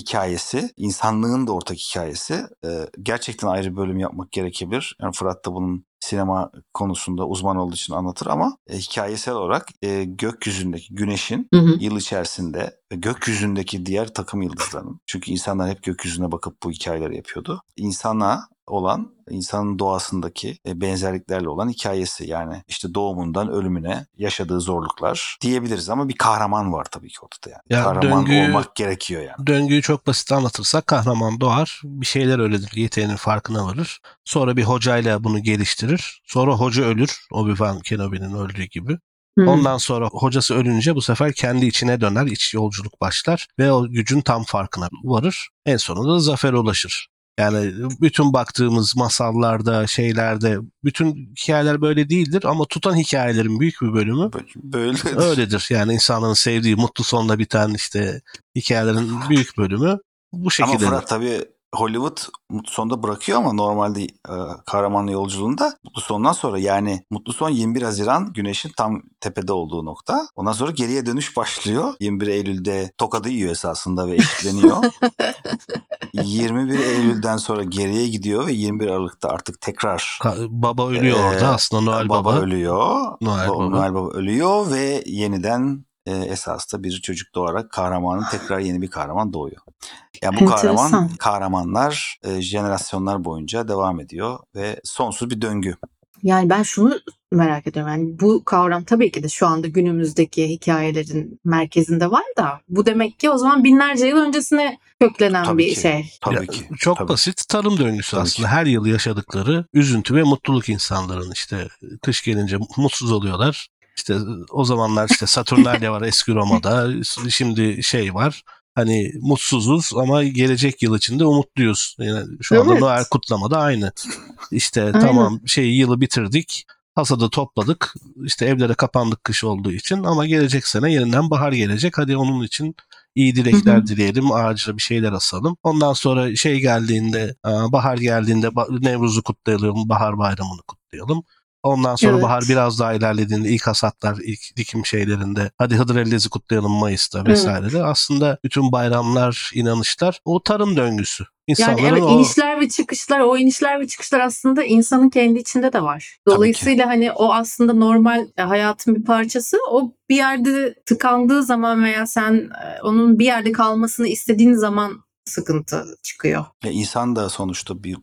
[SPEAKER 3] hikayesi, insanlığın da ortak hikayesi. E, gerçekten ayrı bölüm yapmak gerekebilir. Yani Fırat da bunun sinema konusunda uzman olduğu için anlatır ama e, hikayesel olarak e, gökyüzündeki güneşin
[SPEAKER 1] Hı hı.
[SPEAKER 3] yıl içerisinde gökyüzündeki diğer takım yıldızlarının. Çünkü insanlar hep gökyüzüne bakıp bu hikayeleri yapıyordu. İnsana olan, insanın doğasındaki e, benzerliklerle olan hikayesi. Yani işte doğumundan ölümüne yaşadığı zorluklar diyebiliriz ama bir kahraman var tabii ki ortada yani.
[SPEAKER 2] Ya
[SPEAKER 3] kahraman
[SPEAKER 2] döngüyü-
[SPEAKER 3] olmak gerekiyor yani.
[SPEAKER 2] Döngüyü çok basit anlatırsak kahraman doğar, bir şeyler öyledir, yeteneğinin farkına varır. Sonra bir hocayla bunu geliştirir. Sonra hoca ölür, Obi-Wan Kenobi'nin öldüğü gibi.
[SPEAKER 1] Hmm.
[SPEAKER 2] Ondan sonra hocası ölünce bu sefer kendi içine döner, iç yolculuk başlar ve o gücün tam farkına varır. En sonunda da zafere ulaşır. Yani bütün baktığımız masallarda, şeylerde, bütün hikayeler böyle değildir ama tutan hikayelerin büyük bir bölümü
[SPEAKER 3] Böyle
[SPEAKER 2] öyledir. Yani insanların sevdiği, mutlu sonla biten işte hikayelerin büyük bölümü bu
[SPEAKER 3] Ama
[SPEAKER 2] şekilde.
[SPEAKER 3] Fırat tabii Hollywood mutlu sonda bırakıyor ama normalde e, kahraman yolculuğunda mutlu sondan sonra yani mutlu son 21 Haziran güneşin tam tepede olduğu nokta. Ondan sonra geriye dönüş başlıyor. 21 Eylül'de tokadı yiyor esasında ve eşitleniyor. 21 Eylül'den sonra geriye gidiyor ve 21 Aralık'ta artık tekrar
[SPEAKER 2] Baba ölüyor
[SPEAKER 3] Ee,
[SPEAKER 2] orada aslında Noel
[SPEAKER 3] baba,
[SPEAKER 2] Baba.
[SPEAKER 3] ölüyor.
[SPEAKER 2] Noel
[SPEAKER 3] Ba-
[SPEAKER 2] Baba.
[SPEAKER 3] Noel Baba ölüyor ve yeniden e, esas da bir çocuk doğarak kahramanın tekrar yeni bir kahraman doğuyor. Yani bu
[SPEAKER 1] Enteresan.
[SPEAKER 3] kahraman kahramanlar e, jenerasyonlar boyunca devam ediyor ve sonsuz bir döngü.
[SPEAKER 1] Yani ben şunu merak ediyorum. Yani bu kavram tabii ki de şu anda günümüzdeki hikayelerin merkezinde var da bu demek ki o zaman binlerce yıl öncesine köklenen
[SPEAKER 3] Tabii
[SPEAKER 1] bir
[SPEAKER 3] ki.
[SPEAKER 1] şey.
[SPEAKER 3] Tabii
[SPEAKER 2] Ya,
[SPEAKER 3] ki.
[SPEAKER 2] Çok
[SPEAKER 3] tabii.
[SPEAKER 2] basit tarım döngüsü
[SPEAKER 3] Tabii
[SPEAKER 2] aslında.
[SPEAKER 3] ki.
[SPEAKER 2] Her yıl yaşadıkları üzüntü ve mutluluk insanların işte kış gelince mutsuz oluyorlar. İşte o zamanlar işte Saturnalia var eski Roma'da. Şimdi şey var. Hani mutsuzuz ama gelecek yıl içinde umutluyuz. Yani şu anda
[SPEAKER 1] Evet.
[SPEAKER 2] Noel kutlama da aynı. İşte
[SPEAKER 1] Aynen.
[SPEAKER 2] tamam şey yılı bitirdik. Hasadı topladık. İşte evlere kapandık kış olduğu için ama gelecek sene yeniden bahar gelecek. Hadi onun için iyi dilekler dileyelim, ağaca bir şeyler asalım. Ondan sonra şey geldiğinde, bahar geldiğinde Nevruz'u kutlayalım, bahar bayramını kutlayalım. Ondan sonra
[SPEAKER 1] Evet.
[SPEAKER 2] bahar biraz daha ilerlediğinde ilk hasatlar, ilk dikim şeylerinde hadi Hıdrellez'i kutlayalım Mayıs'ta vesaire. Aslında bütün bayramlar, inanışlar o tarım döngüsü.
[SPEAKER 1] Yani
[SPEAKER 2] İnsanların
[SPEAKER 1] evet
[SPEAKER 2] o
[SPEAKER 1] inişler ve çıkışlar, o inişler ve çıkışlar aslında insanın kendi içinde de var. Dolayısıyla hani o aslında normal e, hayatın bir parçası. O bir yerde tıkandığı zaman veya sen e, onun bir yerde kalmasını istediğin zaman sıkıntı çıkıyor.
[SPEAKER 3] Ve insan da sonuçta bir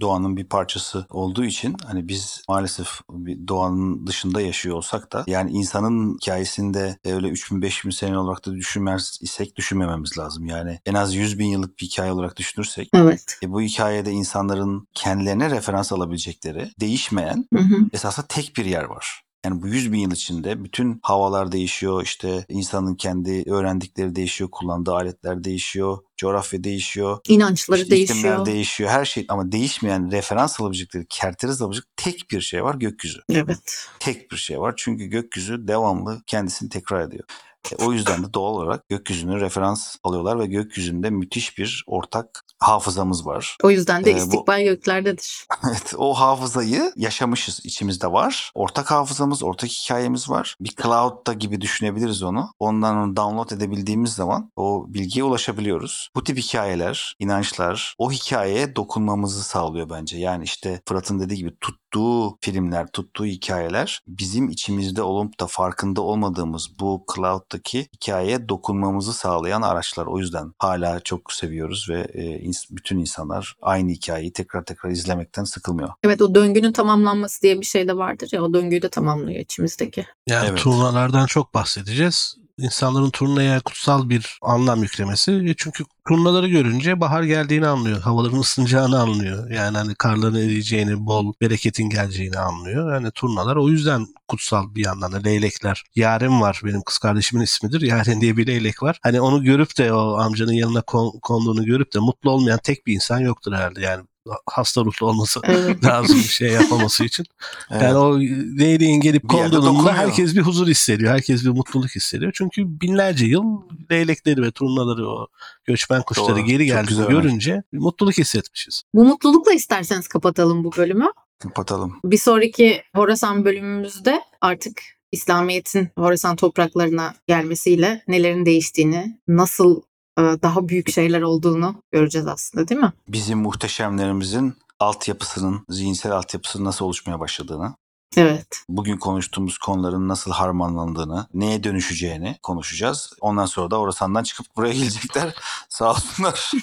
[SPEAKER 3] doğanın bir parçası olduğu için hani biz maalesef bir doğanın dışında yaşıyor olsak da yani insanın hikayesinde öyle 3000-5000 sene olarak da düşünmez isek düşünmememiz lazım. Yani en az 100 bin yıllık bir hikaye olarak düşünürsek
[SPEAKER 1] Evet.
[SPEAKER 3] e, bu hikayede insanların kendilerine referans alabilecekleri değişmeyen
[SPEAKER 1] Hı hı.
[SPEAKER 3] esasında tek bir yer var. Yani bu 100 bin yıl içinde bütün havalar değişiyor, işte insanın kendi öğrendikleri değişiyor, kullandığı aletler değişiyor, coğrafya değişiyor,
[SPEAKER 1] İnançları
[SPEAKER 3] işte
[SPEAKER 1] değişiyor.
[SPEAKER 3] değişiyor, her şey ama değişmeyen referans alabilecekleri, kerteriz alabilecek tek bir şey var gökyüzü.
[SPEAKER 1] Evet.
[SPEAKER 3] Tek bir şey var çünkü gökyüzü devamlı kendisini tekrar ediyor. E, o yüzden de doğal olarak gökyüzünü referans alıyorlar ve gökyüzünde müthiş bir ortak hafızamız var.
[SPEAKER 1] O yüzden de
[SPEAKER 3] Ee, bu-
[SPEAKER 1] istikbal göklerdedir.
[SPEAKER 3] Evet, o hafızayı yaşamışız, içimizde var. Ortak hafızamız, ortak hikayemiz var. Bir cloud'da gibi düşünebiliriz onu. Ondan onu download edebildiğimiz zaman o bilgiye ulaşabiliyoruz. Bu tip hikayeler, inançlar o hikayeye dokunmamızı sağlıyor bence. Yani işte Fırat'ın dediği gibi tuttuğu filmler, tuttuğu hikayeler bizim içimizde olup da farkında olmadığımız bu cloud'daki hikayeye dokunmamızı sağlayan araçlar. O yüzden hala çok seviyoruz ve e, ins- bütün insanlar aynı hikayeyi tekrar tekrar izlemekten sıkılmıyor.
[SPEAKER 1] Evet o döngünün tamamlanması diye bir şey de vardır ya o döngüyü de tamamlıyor içimizdeki.
[SPEAKER 2] Yani
[SPEAKER 3] Evet.
[SPEAKER 2] turnalardan çok bahsedeceğiz. İnsanların turnaya kutsal bir anlam yüklemesi. E Çünkü turnaları görünce bahar geldiğini anlıyor. Havaların ısınacağını anlıyor. Yani hani karların eriyeceğini, bol bereketin geleceğini anlıyor. Yani turnalar o yüzden kutsal bir yandan da leylekler. Yaren var benim kız kardeşimin ismidir. Yaren diye bir leylek var. Hani onu görüp de o amcanın yanına kon- konduğunu görüp de mutlu olmayan tek bir insan yoktur herhalde. Yani hasta ruhlu olması
[SPEAKER 1] Evet.
[SPEAKER 2] lazım bir şey yapmaması için.
[SPEAKER 3] Evet.
[SPEAKER 2] Yani o leyleğin gelip konduğunda herkes bir huzur hissediyor. Herkes bir mutluluk hissediyor. Çünkü binlerce yıl leylekleri ve turnaları o göçmen kuşları
[SPEAKER 3] Doğru.
[SPEAKER 2] geri geldiğini görünce mutluluk hissetmişiz.
[SPEAKER 1] Bu mutlulukla isterseniz kapatalım bu bölümü.
[SPEAKER 3] Kapatalım.
[SPEAKER 1] Bir sonraki Horasan bölümümüzde artık İslamiyet'in Horasan topraklarına gelmesiyle nelerin değiştiğini, nasıl e, daha büyük şeyler olduğunu göreceğiz aslında değil mi?
[SPEAKER 3] Bizim muhteşemlerimizin altyapısının, zihinsel altyapısının nasıl oluşmaya başladığını,
[SPEAKER 1] Evet.
[SPEAKER 3] bugün konuştuğumuz konuların nasıl harmanlandığını, neye dönüşeceğini konuşacağız. Ondan sonra da Orasan'dan çıkıp buraya gelecekler. Sağ olsunlar.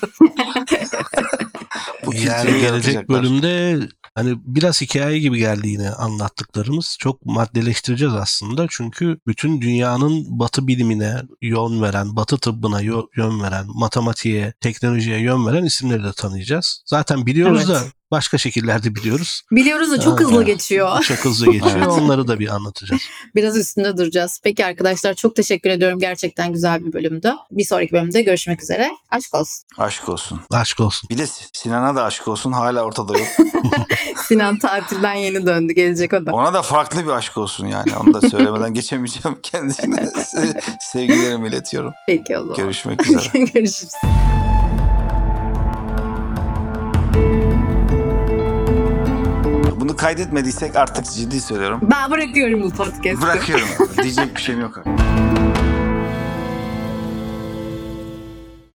[SPEAKER 3] Bu
[SPEAKER 2] yani gelecek bölümde hani biraz hikaye gibi geldi yine anlattıklarımız. Çok maddeleştireceğiz aslında. Çünkü bütün dünyanın batı bilimine yön veren, batı tıbbına yön veren, matematiğe, teknolojiye yön veren isimleri de tanıyacağız. Zaten biliyoruz
[SPEAKER 1] Evet.
[SPEAKER 2] da başka şekillerde biliyoruz.
[SPEAKER 1] Biliyoruz da çok
[SPEAKER 2] Evet.
[SPEAKER 1] hızlı geçiyor.
[SPEAKER 2] Çok hızlı geçiyor. Onları da bir anlatacağız.
[SPEAKER 1] Biraz üstünde duracağız. Peki arkadaşlar çok teşekkür ediyorum. Gerçekten güzel bir bölümdü. Bir sonraki bölümde görüşmek üzere. Aşk olsun.
[SPEAKER 3] Aşk olsun.
[SPEAKER 2] Aşk olsun.
[SPEAKER 3] Bir de Sinan'a da aşk olsun hala ortada yok.
[SPEAKER 1] Sinan tatilden yeni döndü. Gelecek o da.
[SPEAKER 3] Ona da farklı bir aşk olsun yani. Onu da söylemeden geçemeyeceğim. Kendisine se- sevgilerimi iletiyorum.
[SPEAKER 1] Peki o zaman.
[SPEAKER 3] Görüşmek üzere.
[SPEAKER 1] Görüşürüz.
[SPEAKER 3] Bunu kaydetmediysek artık ciddi söylüyorum.
[SPEAKER 1] Ben bırakıyorum bu podcast'ı.
[SPEAKER 3] Bırakıyorum. Diyecek bir şeyim yok. artık.